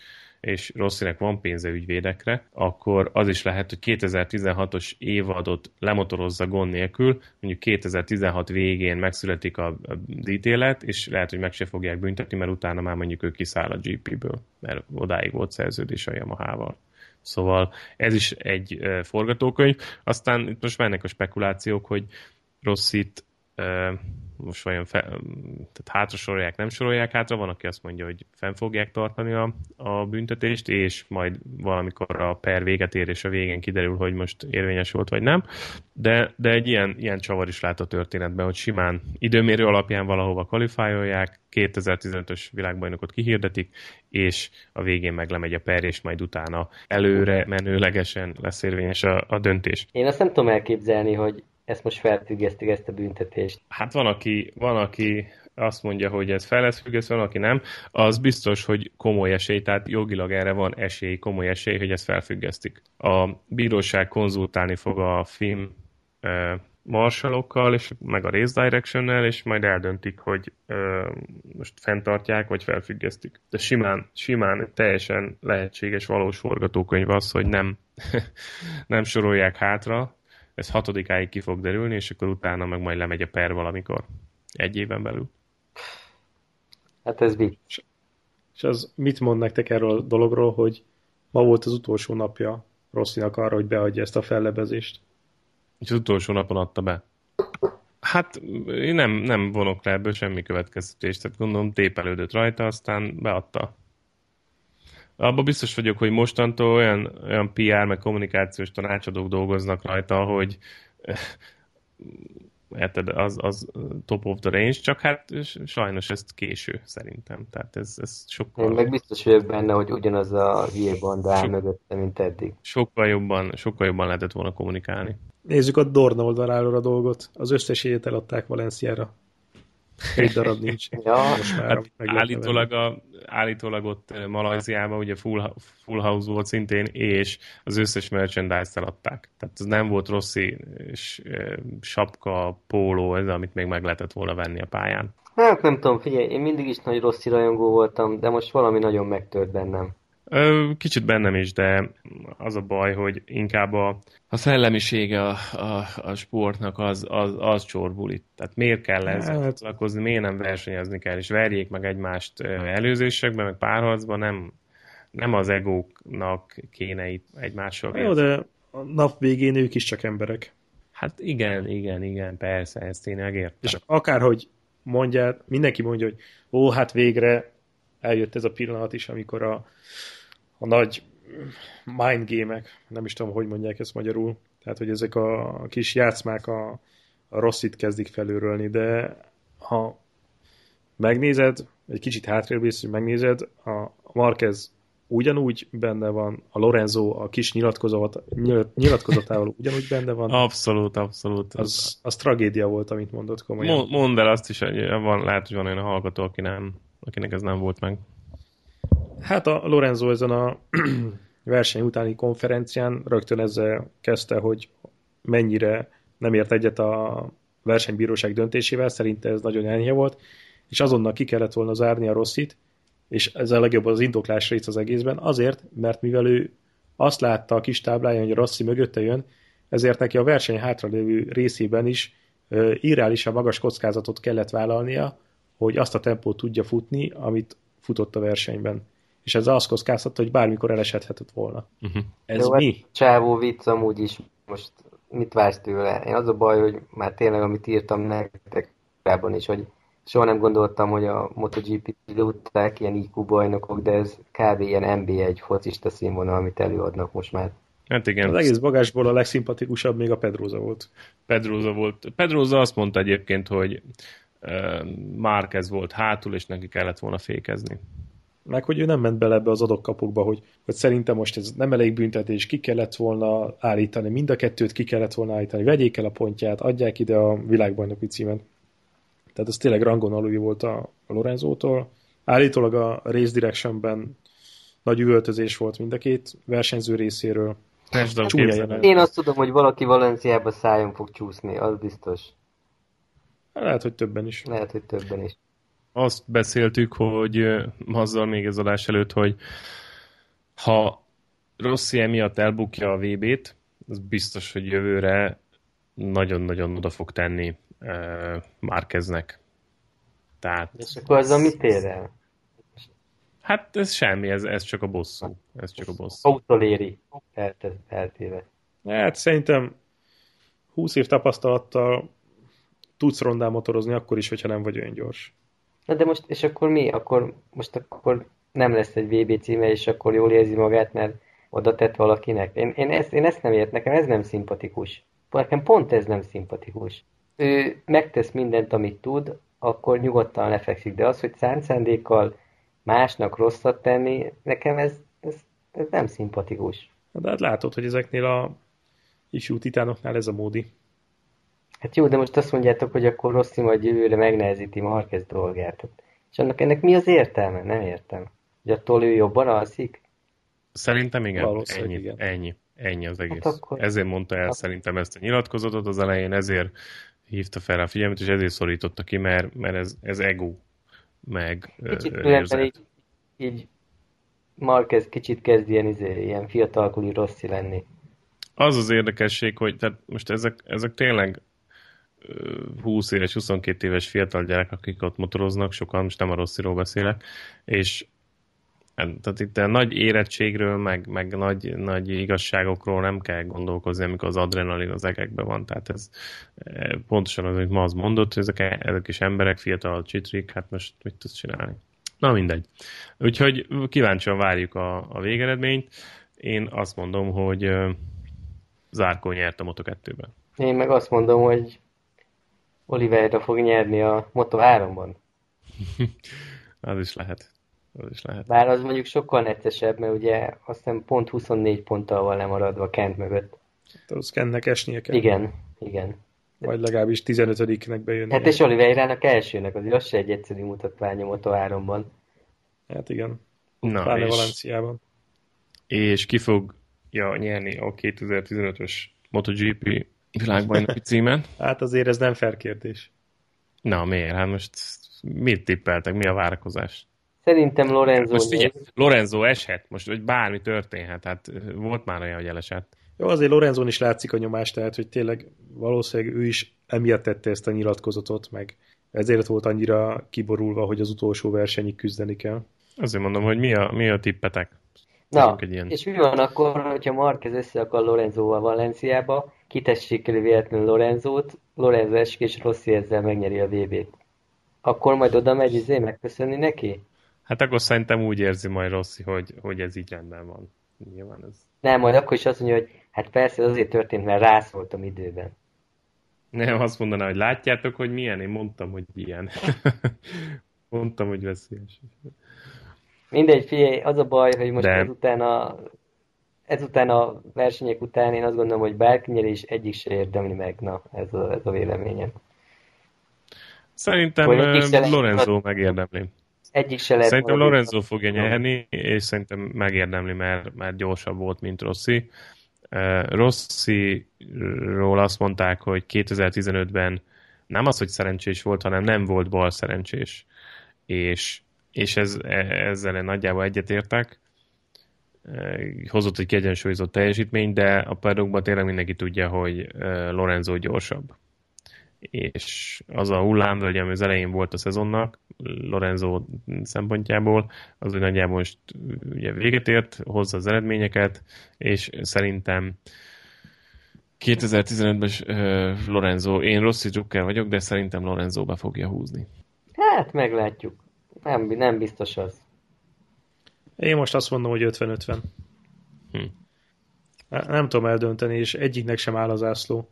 és Rosszinek van pénze ügyvédekre, akkor az is lehet, hogy 2016-os évadot lemotorozza gond nélkül, mondjuk 2016 végén megszületik a, a ítélet, és lehet, hogy meg se fogják büntetni, mert utána már mondjuk ő kiszáll a GP-ből, mert odáig volt szerződés a Yamaha-val. Szóval ez is egy forgatókönyv. Aztán itt most mennek a spekulációk, hogy Rossit uh, most vajon fe, tehát hátra sorolják, nem sorolják hátra, van, aki azt mondja, hogy fenn fogják tartani a, a büntetést, és majd valamikor a per véget ér, és a végén kiderül, hogy most érvényes volt, vagy nem. De, de egy ilyen, ilyen csavar is lát a történetben, hogy simán időmérő alapján valahova kvalifikálják, 2015-ös világbajnokot kihirdetik, és a végén meg lemegy a per, és majd utána előre menőlegesen lesz érvényes a, a döntés. Én azt nem tudom elképzelni, hogy ezt most felfüggesztik ezt a büntetést. Hát van, aki, van, aki azt mondja, hogy ez fel lesz függesztve, van, aki nem, az biztos, hogy komoly esély, tehát jogilag erre van esély, komoly esély, hogy ezt felfüggesztik. A bíróság konzultálni fog a film e, marshalokkal, és meg a race direction és majd eldöntik, hogy e, most fenntartják, vagy felfüggesztik. De simán, simán teljesen lehetséges valós forgatókönyv az, hogy nem, nem sorolják hátra, ez hatodikáig ki fog derülni, és akkor utána meg majd lemegy a per valamikor. Egy éven belül. Hát ez vicc. És az mit mond nektek erről a dologról, hogy ma volt az utolsó napja Rosszinak arra, hogy beadja ezt a fellebezést? És az utolsó napon adta be. Hát én nem, nem vonok le ebből semmi következtetést, tehát gondolom tépelődött rajta, aztán beadta. Abba biztos vagyok, hogy mostantól olyan, olyan PR meg kommunikációs tanácsadók dolgoznak rajta, hogy érted, az, az top of the range, csak hát sajnos ez késő szerintem. Tehát ez, ez sokkal... Én meg biztos vagyok benne, hogy ugyanaz a hülye banda áll mögötte, mint eddig. Sokkal jobban, sokkal jobban lehetett volna kommunikálni. Nézzük a Dorna oldaláról a dolgot. Az összes eladták Valenciára. Egy darab nincs. ja. Most már hát állítólag, a, állítólag ott Malajziában ugye full, full house volt szintén, és az összes merchandise-t eladták. Tehát ez nem volt Rossi és sapka, póló, ez amit még meg lehetett volna venni a pályán. Hát nem tudom, figyelj, én mindig is nagy Rossi rajongó voltam, de most valami nagyon megtört bennem. Kicsit bennem is, de az a baj, hogy inkább a, a szellemisége a, a, a sportnak az, az, az csorbul itt. Tehát miért kell ezzel hát. foglalkozni, miért nem versenyezni kell, és verjék meg egymást előzésekben, meg párharcban, nem, nem az egóknak kéne itt egymással. Jó, de a nap végén ők is csak emberek. Hát igen, igen, igen, persze, ezt én megértem. És akárhogy mondják, mindenki mondja, hogy ó, hát végre eljött ez a pillanat is, amikor a, a nagy mind game nem is tudom, hogy mondják ezt magyarul, tehát, hogy ezek a kis játszmák a, a rosszit kezdik felülrölni, de ha megnézed, egy kicsit hátrébb hogy megnézed, a Marquez ugyanúgy benne van, a Lorenzo a kis nyilatkozat, nyilatkozatával ugyanúgy benne van. Abszolút, abszolút. Az, az tragédia volt, amit mondott komolyan. Mondd el azt is, hogy van, lehet, hogy van olyan hallgató, aki nem, akinek ez nem volt meg. Hát a Lorenzo ezen a verseny utáni konferencián rögtön ezzel kezdte, hogy mennyire nem ért egyet a versenybíróság döntésével, szerinte ez nagyon enyhe volt, és azonnal ki kellett volna zárni a rosszit, és ez a legjobb az indoklás rész az egészben, azért, mert mivel ő azt látta a kis tábláján, hogy a Rossi mögötte jön, ezért neki a verseny hátralévő részében is irreálisan magas kockázatot kellett vállalnia, hogy azt a tempót tudja futni, amit futott a versenyben. És ez azt kockáztatta, hogy bármikor elesedhetett volna. Uh-huh. Ez Jó, mi? Csávó vicc amúgy is most mit vársz tőle? Én az a baj, hogy már tényleg, amit írtam nektek korábban is, hogy soha nem gondoltam, hogy a MotoGP pilóták ilyen IQ bajnokok, de ez kb. ilyen NB1 focista színvonal, amit előadnak most már. Hát igen. Az egész bagásból a legszimpatikusabb még a Pedroza volt. Pedroza volt. Pedroza azt mondta egyébként, hogy Márkez volt hátul, és neki kellett volna fékezni. Meg hogy ő nem ment bele ebbe az adokkapokba, hogy, hogy szerintem most ez nem elég büntetés, ki kellett volna állítani, mind a kettőt ki kellett volna állítani, vegyék el a pontját, adják ide a világbajnoki címet. Tehát ez tényleg rangon alul volt a, a Lorenzótól. Állítólag a Race Directionben nagy üvöltözés volt mind a két versenyző részéről. Én azt tudom, hogy valaki Valenciába szájon fog csúszni, az biztos. Lehet, hogy többen is. Lehet, hogy többen is. Azt beszéltük, hogy azzal még ez adás előtt, hogy ha Rossi emiatt elbukja a VB-t, az biztos, hogy jövőre nagyon-nagyon oda fog tenni uh, Márkeznek. Tehát... És akkor az a mit ér el? Hát ez semmi, ez, ez csak a bosszú. Ez csak a bosszú. Autoléri eltéve. Hát szerintem 20 év tapasztalattal tudsz rondán motorozni akkor is, hogyha nem vagy olyan gyors. Na de most, és akkor mi? Akkor most akkor nem lesz egy VB címe, és akkor jól érzi magát, mert oda tett valakinek. Én, én, ezt, én ezt nem ért, nekem ez nem szimpatikus. Nekem pont ez nem szimpatikus. Ő megtesz mindent, amit tud, akkor nyugodtan lefekszik, de az, hogy szándékkal másnak rosszat tenni, nekem ez, ez, ez nem szimpatikus. De hát látod, hogy ezeknél a ifjú titánoknál ez a módi. Hát jó, de most azt mondjátok, hogy akkor Rossi majd jövőre megnehezíti Marquez dolgát. És annak ennek mi az értelme? Nem értem. Hogy attól ő jobban alszik? Szerintem igen. Ennyi, igen. ennyi. Ennyi az egész. Hát akkor... Ezért mondta el hát... szerintem ezt a nyilatkozatot az elején, ezért hívta fel a figyelmet, és ezért szorította ki, mert, mert ez, ez ego, meg Kicsit érzet. így, így Marquez kicsit kezd ilyen, izé, ilyen fiatalkuli Rossi lenni. Az az érdekesség, hogy tehát most ezek, ezek tényleg 20 éves, 22 éves fiatal gyerek, akik ott motoroznak, sokan, most nem a Rossziról beszélek, és tehát itt a nagy érettségről, meg, meg nagy, nagy igazságokról nem kell gondolkozni, amikor az adrenalin az egekben van. Tehát ez e, pontosan az, amit ma az mondott, hogy ezek, ezek is emberek, fiatal csitrik, hát most mit tudsz csinálni? Na mindegy. Úgyhogy kíváncsian várjuk a, a végeredményt. Én azt mondom, hogy Zárkó nyert a Moto2-ben. Én meg azt mondom, hogy Oliveira fog nyerni a Moto3-ban. az is lehet. Az is lehet. Bár az mondjuk sokkal neccesebb, mert ugye azt hiszem pont 24 ponttal van lemaradva Kent mögött. Hát az Kentnek esnie kell. Igen, igen. Vagy legalábbis 15-nek bejönni. Hát és Oliveirának elsőnek, azért az se egy egyszerű mutatvány a Moto3-ban. Hát igen. Na, Pláne és, Valenciában. És ki fogja nyerni a 2015-ös MotoGP világbajnoki címen? hát azért ez nem fair kérdés. Na, miért? Hát most mit tippeltek? Mi a várakozás? Szerintem Lorenzo... Most figyelj, Lorenzo eshet, most hogy bármi történhet, hát volt már olyan, hogy elesett. Jó, azért Lorenzón is látszik a nyomás, tehát hogy tényleg valószínűleg ő is emiatt tette ezt a nyilatkozatot, meg ezért volt annyira kiborulva, hogy az utolsó versenyig küzdeni kell. Azért mondom, hogy mi a, mi a tippetek? Na, egy ilyen... és mi van akkor, hogyha Marquez össze akar Lorenzóval Valenciába, kitessék el véletlenül Lorenzót, Lorenzo esik, és Rossi ezzel megnyeri a VB-t. Akkor majd oda megy izé megköszönni neki? Hát akkor szerintem úgy érzi majd Rossi, hogy, hogy ez így rendben van. Nyilván ez... Nem, majd akkor is azt mondja, hogy hát persze azért történt, mert rászóltam időben. Nem, azt mondaná, hogy látjátok, hogy milyen? Én mondtam, hogy ilyen. mondtam, hogy veszélyes. Mindegy, figyelj, az a baj, hogy most De... ezután a ezután a versenyek után én azt gondolom, hogy bárki nyer is egyik se érdemli meg. Na, ez a, ez a véleményem. Szerintem Lorenzo megérdemli. Egyik se lehet Szerintem Lorenzo fogja nyerni, és szerintem megérdemli, mert, mert gyorsabb volt, mint Rossi. Uh, Rossi-ról azt mondták, hogy 2015-ben nem az, hogy szerencsés volt, hanem nem volt bal szerencsés. És, és ez, e, ezzel nagyjából egyetértek. Hozott egy kiegyensúlyozott teljesítmény, de a paddockban tényleg mindenki tudja, hogy Lorenzo gyorsabb és az a hullámvölgy, ami az elején volt a szezonnak, Lorenzo szempontjából, az hogy nagyjából most ugye véget ért, hozza az eredményeket, és szerintem 2015-ben uh, Lorenzo, én Rossi Joker vagyok, de szerintem Lorenzo be fogja húzni. Hát meglátjuk. Nem, nem biztos az. Én most azt mondom, hogy 50-50. Hm. Nem tudom eldönteni, és egyiknek sem áll az ászló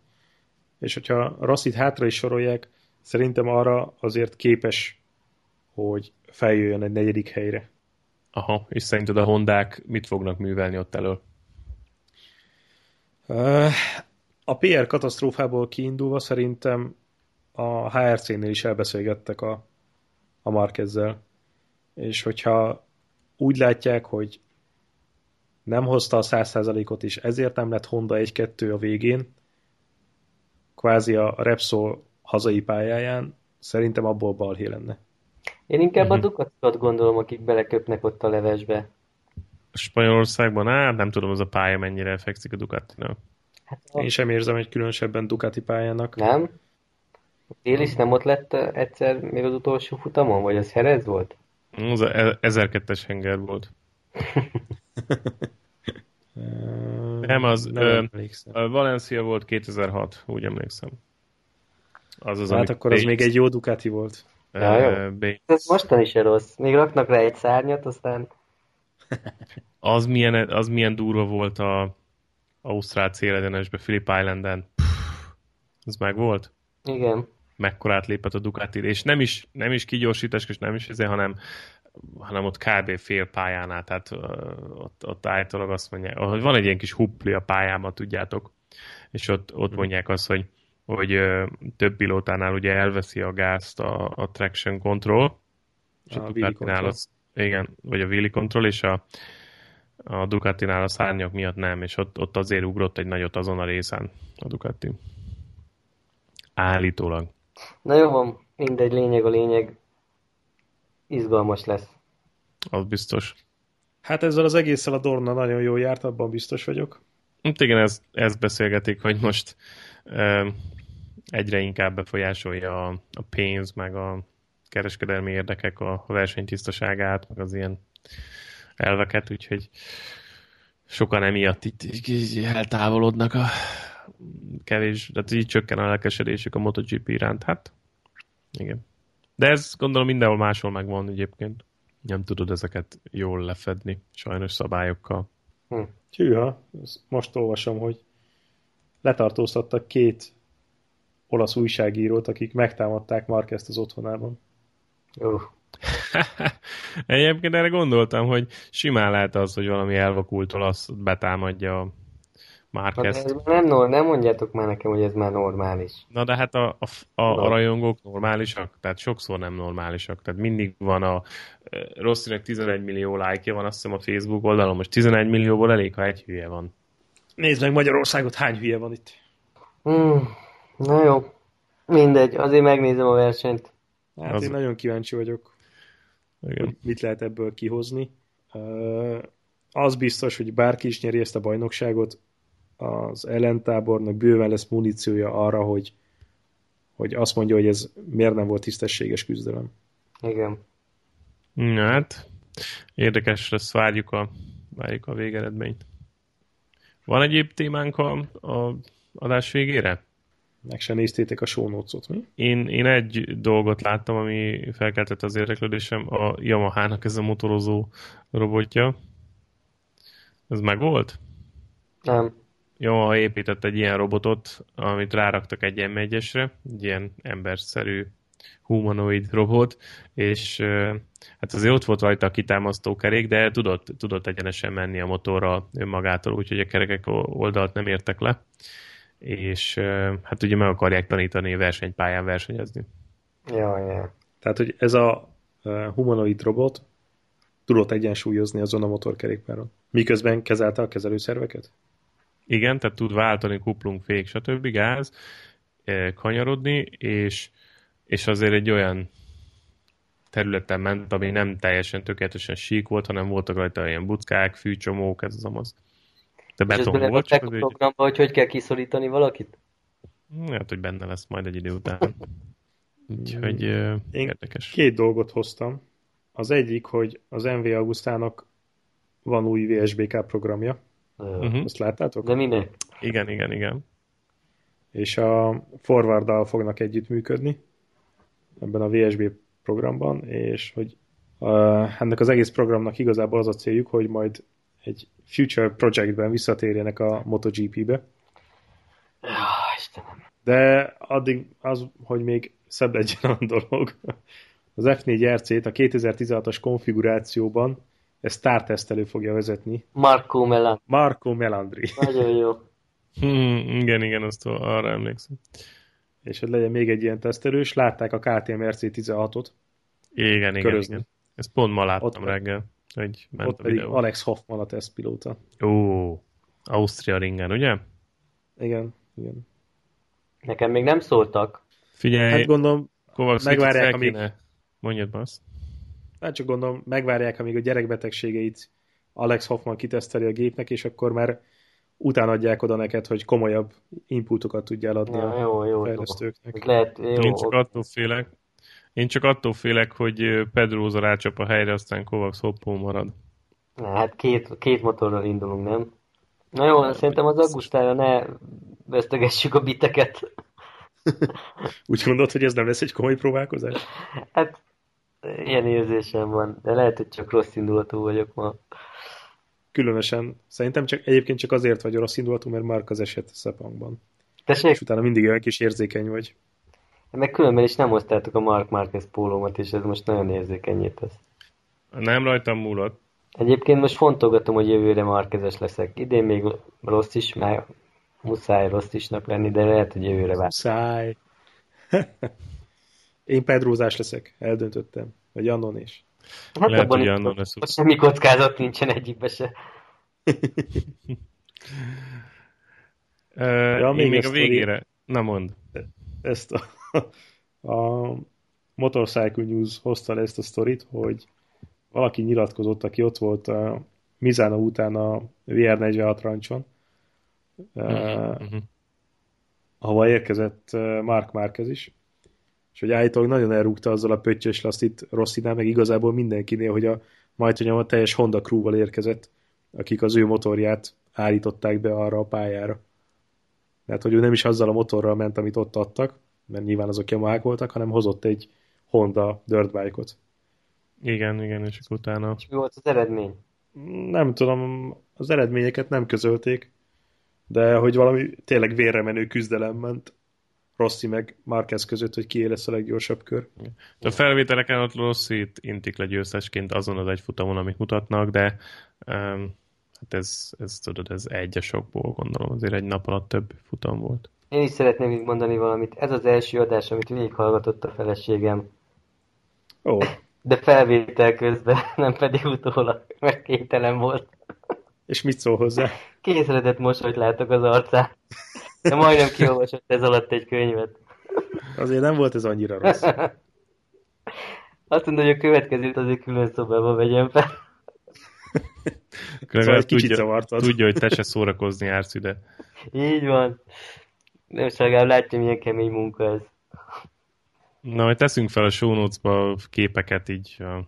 és hogyha Rassit hátra is sorolják, szerintem arra azért képes, hogy feljöjjön egy negyedik helyre. Aha, és szerinted a Hondák mit fognak művelni ott elől? A PR katasztrófából kiindulva szerintem a HRC-nél is elbeszélgettek a, a Markezzel. És hogyha úgy látják, hogy nem hozta a 100%-ot, és ezért nem lett Honda 1-2 a végén, kvázi a Repsol hazai pályáján, szerintem abból balhé lenne. Én inkább uh-huh. a mhm. Ducatot gondolom, akik beleköpnek ott a levesbe. Spanyolországban, hát nem tudom, az a pálya mennyire fekszik a Ducatinál. Hát. Én sem érzem egy különösebben Ducati pályának. Nem? Élis nem ott lett egyszer még az utolsó futamon, vagy az Herez volt? Az a 1002-es henger volt. Nem, az nem ö, a Valencia volt 2006, úgy emlékszem. Az az, hát akkor az még egy jó Ducati volt. Ja, jó. Ez mostan is rossz. Még raknak rá egy szárnyat, aztán... az, milyen, az milyen durva volt a Ausztrál céledenesbe, Philip Islanden. az meg volt? Igen. Mekkorát lépett a Ducati, és nem is, nem is kigyorsítás, és nem is ezért, hanem hanem ott kb. fél pályánál, tehát ott, ott állítólag azt mondják, hogy van egy ilyen kis hupli a pályában, tudjátok, és ott, ott mondják azt, hogy, hogy több pilótánál ugye elveszi a gázt a, a traction control, és a, a Ducatinál az, igen, vagy a wheelie control, és a, a Ducatinál a szárnyak miatt nem, és ott, ott azért ugrott egy nagyot azon a részen a Ducati. Állítólag. Na jó van, mindegy, lényeg a lényeg izgalmas lesz. Az biztos. Hát ezzel az egésszel a Dorna nagyon jó járt, abban biztos vagyok. Hát igen, ez, ezt beszélgetik, hogy most e, egyre inkább befolyásolja a, a pénz, meg a kereskedelmi érdekek a versenytisztaságát, meg az ilyen elveket, úgyhogy sokan emiatt itt, itt eltávolodnak a kevés, tehát így csökken a lelkesedésük a MotoGP iránt. Hát, igen. De ez gondolom mindenhol máshol megvan egyébként. Nem tudod ezeket jól lefedni, sajnos szabályokkal. Hm. Hűha, most olvasom, hogy letartóztattak két olasz újságírót, akik megtámadták Marquezt az otthonában. Uh. Egyébként erre gondoltam, hogy simán lehet az, hogy valami elvakult olasz betámadja Márquez. Hát nem, nem mondjátok már nekem, hogy ez már normális. Na de hát a, a, a, a rajongók normálisak, tehát sokszor nem normálisak. Tehát mindig van a Rosszinek 11 millió lájkja van, azt hiszem a Facebook oldalon, most 11 millióból elég, ha egy hülye van. Nézd meg Magyarországot, hány hülye van itt. Hmm, na jó, mindegy, azért megnézem a versenyt. Hát az... én nagyon kíváncsi vagyok, Igen. hogy mit lehet ebből kihozni. Uh, az biztos, hogy bárki is nyeri ezt a bajnokságot, az ellentábornak bőven lesz muníciója arra, hogy, hogy azt mondja, hogy ez miért nem volt tisztességes küzdelem. Igen. Na hát, érdekes lesz, várjuk a, várjuk a végeredményt. Van egyéb témánk a, a adás végére? Meg se néztétek a show mi? Én, én egy dolgot láttam, ami felkeltett az érdeklődésem, a Yamaha-nak ez a motorozó robotja. Ez meg volt? Nem. Yamaha épített egy ilyen robotot, amit ráraktak egy m 1 egy ilyen emberszerű humanoid robot, és hát azért ott volt rajta a kitámasztó kerék, de tudott, tudott egyenesen menni a motorra önmagától, úgyhogy a kerekek oldalt nem értek le, és hát ugye meg akarják tanítani versenypályán versenyezni. Ja, ja. Tehát, hogy ez a humanoid robot tudott egyensúlyozni azon a motorkerékpáron. Miközben kezelte a kezelőszerveket? Igen, tehát tud váltani kuplunk, fék, stb. gáz, kanyarodni, és és azért egy olyan területen ment, ami nem teljesen tökéletesen sík volt, hanem voltak rajta ilyen buckák, fűcsomók, ez az amaz. De beton volt. Csak a programba, hogy hogy kell kiszorítani valakit? Hát, hogy benne lesz majd egy idő után. Úgyhogy uh, érdekes. Két dolgot hoztam. Az egyik, hogy az MV Augustának van új VSBK programja. Uh-huh. Ezt láttátok? De minek? Igen, igen, igen. És a forwarddal fognak együttműködni ebben a VSB programban, és hogy uh, ennek az egész programnak igazából az a céljuk, hogy majd egy future projectben visszatérjenek a MotoGP-be. De addig az, hogy még szebb legyen a dolog. Az F4 RC-t a 2016-as konfigurációban ezt startesztelő fogja vezetni. Marco Melandri. Marco Melandri. Nagyon jó. Hmm, igen, igen, azt arra emlékszem és hogy legyen még egy ilyen tesztelős, látták a KTM RC16-ot. Igen, igen, igen. Ezt pont ma láttam ott, reggel, hogy ment ott a pedig videó. Alex Hoffman a tesztpilóta. Ó, Ausztria ringen, ugye? Igen, igen. Nekem még nem szóltak. Figyelj, hát gondolom, Kovacs megvárják, amíg... Mondjad, azt. Hát csak gondolom, megvárják, amíg a gyerekbetegségeit Alex Hoffman kiteszteli a gépnek, és akkor már utána adják oda neked, hogy komolyabb inputokat tudjál adni ja, a jó, jó, fejlesztőknek. Jó. Lehet, jó, Én csak attól félek, én csak attól félek, hogy Pedroza rácsap a helyre, aztán Kovacs hoppó marad. Na, hát két, két motorral indulunk, nem? Na jó, ja, szerintem az augusztára ne vesztegessük a biteket. Úgy gondolod, hogy ez nem lesz egy komoly próbálkozás? Hát ilyen érzésem van, de lehet, hogy csak rossz indulatú vagyok ma különösen, szerintem csak, egyébként csak azért vagy rossz indulatú, mert Mark az eset Szepangban. Tessék? És utána mindig olyan kis érzékeny vagy. Meg különben is nem hoztátok a Mark Marquez pólómat, és ez most nagyon érzékenyé tesz. Nem rajtam múlott. Egyébként most fontolgatom, hogy jövőre Marquezes leszek. Idén még rossz is, mert muszáj rossz isnak lenni, de lehet, hogy jövőre vár. Muszáj. Én Pedrózás leszek, eldöntöttem. Vagy Annon is. Hát Lehet, abban hogy annon lesz. Semmi kockázat nincsen egyikbe se. uh, ja, még, még a végére. Na mond. Ezt a, a Motorcycle News hozta le ezt a sztorit, hogy valaki nyilatkozott, aki ott volt a Mizano után a VR46 rancson, uh, uh-huh. ahova érkezett Mark Márquez is, és hogy állítólag nagyon elrúgta azzal a pöttyös lasztit Rossinál, meg igazából mindenkinél, hogy a majd, hogy a teljes Honda crew érkezett, akik az ő motorját állították be arra a pályára. Tehát, hogy ő nem is azzal a motorral ment, amit ott adtak, mert nyilván azok Yamaha voltak, hanem hozott egy Honda dirtbike-ot. Igen, igen, és utána... És mi volt az eredmény? Nem tudom, az eredményeket nem közölték, de hogy valami tényleg vérre menő küzdelem ment Rossi meg Marquez között, hogy kié lesz a leggyorsabb kör. De a felvételeken ott Rossi intik le győztesként azon az egy futamon, amit mutatnak, de um, hát ez, ez tudod, ez egy a sokból gondolom, azért egy nap alatt több futam volt. Én is szeretném még mondani valamit. Ez az első adás, amit végighallgatott a feleségem. Ó. De felvétel közben, nem pedig utólag, mert kételen volt. És mit szól hozzá? Készredett mosolyt látok az arcán. De majdnem kiolvasott ez alatt egy könyvet. Azért nem volt ez annyira rossz. Azt mondja, hogy a következőt azért külön szobába vegyem fel. szóval egy kicsit tudja, tudja, hogy te se szórakozni jársz ide. Így van. Nem legalább látja, milyen kemény munka ez. Na, hogy teszünk fel a show notes-ba képeket így a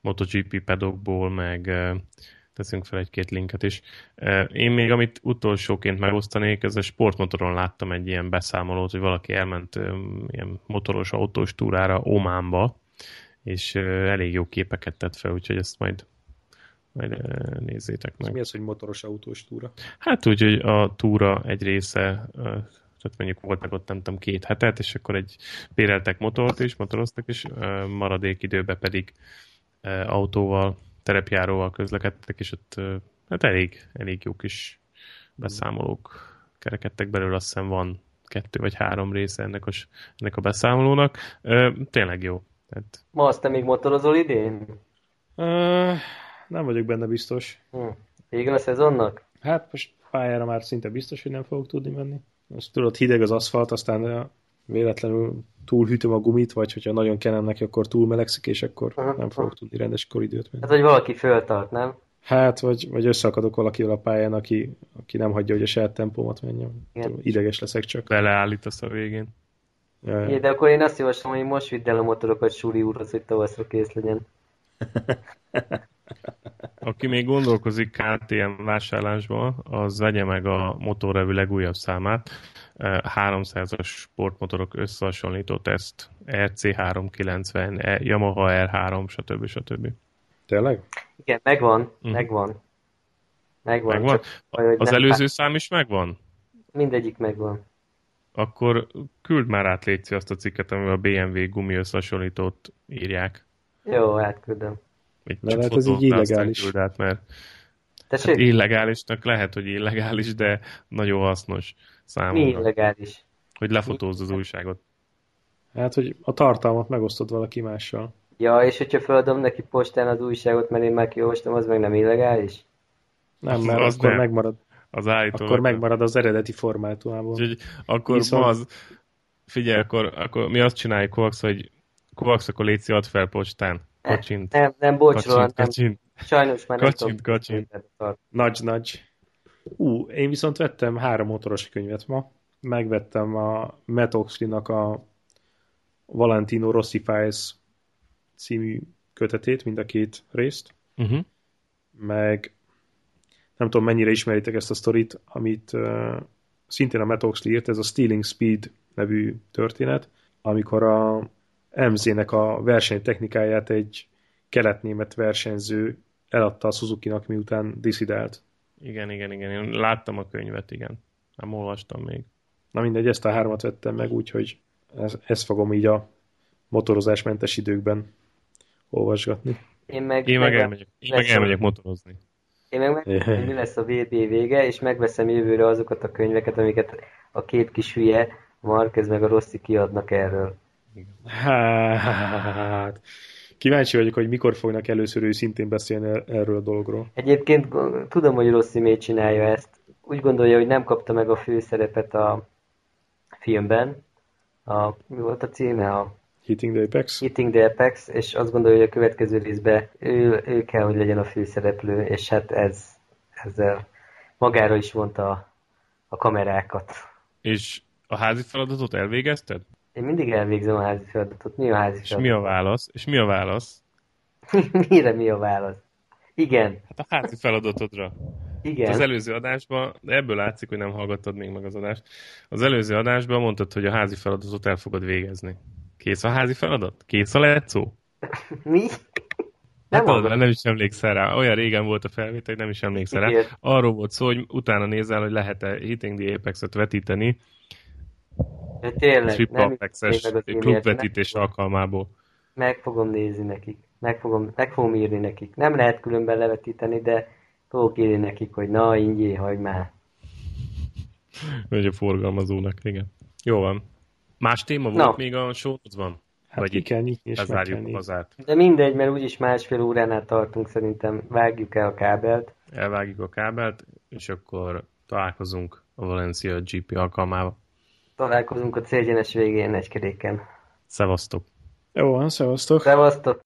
MotoGP pedokból, meg teszünk fel egy-két linket is. Én még, amit utolsóként megosztanék, ez a sportmotoron láttam egy ilyen beszámolót, hogy valaki elment ilyen motoros autós túrára Ománba, és elég jó képeket tett fel, úgyhogy ezt majd majd nézzétek meg. És mi az, hogy motoros autós túra? Hát úgy, hogy a túra egy része, tehát mondjuk voltak ott nem tudom két hetet, és akkor egy béreltek motort is, motoroztak, és maradék időben pedig autóval terepjáróval közlekedtek, és ott hát elég, elég jó kis beszámolók kerekedtek belőle, azt hiszem van kettő vagy három része ennek a, ennek a beszámolónak. Tényleg jó. Tehát... Ma azt te még motorozol idén? Uh, nem vagyok benne biztos. Hm. Vége a szezonnak? Hát most pályára már szinte biztos, hogy nem fogok tudni menni. Most tudod, hideg az aszfalt, aztán véletlenül túlhűtöm a gumit, vagy hogyha nagyon kenem neki, akkor túl melegszik, és akkor uh-huh. nem fogok tudni rendes koridőt menni. Hát, hogy valaki föltart, nem? Hát, vagy, vagy összeakadok valakivel a pályán, aki, aki nem hagyja, hogy a saját tempómat menjen. Igen. Ideges leszek csak. Beleállítasz a végén. Ja, ja. de akkor én azt javaslom, hogy most vidd el a motorokat Súli úrhoz, hogy tavaszra kész legyen. Aki még gondolkozik KTM vásárlásba, az vegye meg a motorrevű legújabb számát. 300-as sportmotorok összehasonlító teszt, RC390, e, Yamaha R3, stb. stb. Tényleg? Igen, megvan, mm. megvan. Megvan. megvan? Csak, az előző szám is megvan? Mindegyik megvan. Akkor küld már át létszi azt a cikket, amivel a BMW gumi összehasonlítót írják. Jó, átküldöm. Csak lehet ez így illegális. Küld át, mert hát illegálisnak lehet, hogy illegális, de nagyon hasznos számomra. Mi illegális? Hogy lefotózz az újságot. Hát, hogy a tartalmat megosztod valaki mással. Ja, és hogyha feladom neki postán az újságot, mert én már kiolvastam, az meg nem illegális? Nem, mert az akkor nem. megmarad. Az állító. Akkor megmarad az eredeti formátumában. Úgyhogy akkor Viszont... ma az... Figyelj, akkor, akkor mi azt csináljuk, Kovacs, hogy Kovacs, akkor légy add fel postán. Kacsint. Nem, nem, bocs, kacsint, nem. Kacsint. Sajnos már kacsint, nem kacsint. kacsint. Nagy, nagy. Ú, én viszont vettem három motoros könyvet ma. Megvettem a Matt Oxley-nak a Valentino Rossi Files című kötetét, mind a két részt. Uh-huh. Meg nem tudom, mennyire ismeritek ezt a sztorit, amit uh, szintén a Matt Oxley írt, ez a Stealing Speed nevű történet, amikor a MZ-nek a versenytechnikáját egy keletnémet versenyző eladta a Suzuki-nak, miután diszidált. Igen, igen, igen. Én láttam a könyvet, igen. Nem olvastam még. Na mindegy, ezt a hármat vettem meg, úgyhogy ez, ezt fogom így a motorozásmentes időkben olvasgatni. Én meg, én meg, elmegyek, én meg elmegyek motorozni. Én meg megveszem, hogy mi lesz a VB vége, és megveszem jövőre azokat a könyveket, amiket a két kis hülye, Marquez meg a Rossi kiadnak erről. Hát, kíváncsi vagyok, hogy mikor fognak először őszintén beszélni erről a dologról. Egyébként tudom, hogy Rossi miért csinálja ezt. Úgy gondolja, hogy nem kapta meg a főszerepet a filmben. A, mi volt a címe? A Hitting the Apex? Hitting the Apex, és azt gondolja, hogy a következő részben ő, ő kell, hogy legyen a főszereplő, és hát ez ezzel magára is vonta a, a kamerákat. És A házi feladatot elvégezted? Én mindig elvégzem a házi feladatot. Mi a házi És feladat? mi a válasz? És mi a válasz? Mire mi a válasz? Igen, Hát a házi feladatodra. igen. Az előző adásban, de ebből látszik, hogy nem hallgattad még meg az adást. Az előző adásban mondtad, hogy a házi feladatot el fogod végezni. Kész a házi feladat? Kész a lehetszó? Mi? Nem, hát, hallgat- nem is emlékszel rá. Olyan régen volt a felvétel, hogy nem is emlékszel rá. Arról volt szó, hogy utána nézel, hogy lehet-e Hitting the Apex-et vetíteni, Ja, tényleg, az e-mailt, klubvetítés alkalmából. meg fogom nézni nekik. Meg fogom, meg fogom írni nekik. Nem lehet különben levetíteni, de fogok írni nekik, hogy na, ingyé, hagyd már. Vagy a forgalmazónak, igen. Jó van. Más téma volt Na. még a shownotes-ban? Hát Vagy ki kell nyitni, és meg kell hazát. De mindegy, mert úgyis másfél óránál tartunk, szerintem vágjuk el a kábelt. Elvágjuk a kábelt, és akkor találkozunk a Valencia GP alkalmával. Találkozunk a célgyenes végén egy keréken. Szevasztok! Jó van, szevasztok! Szevasztok!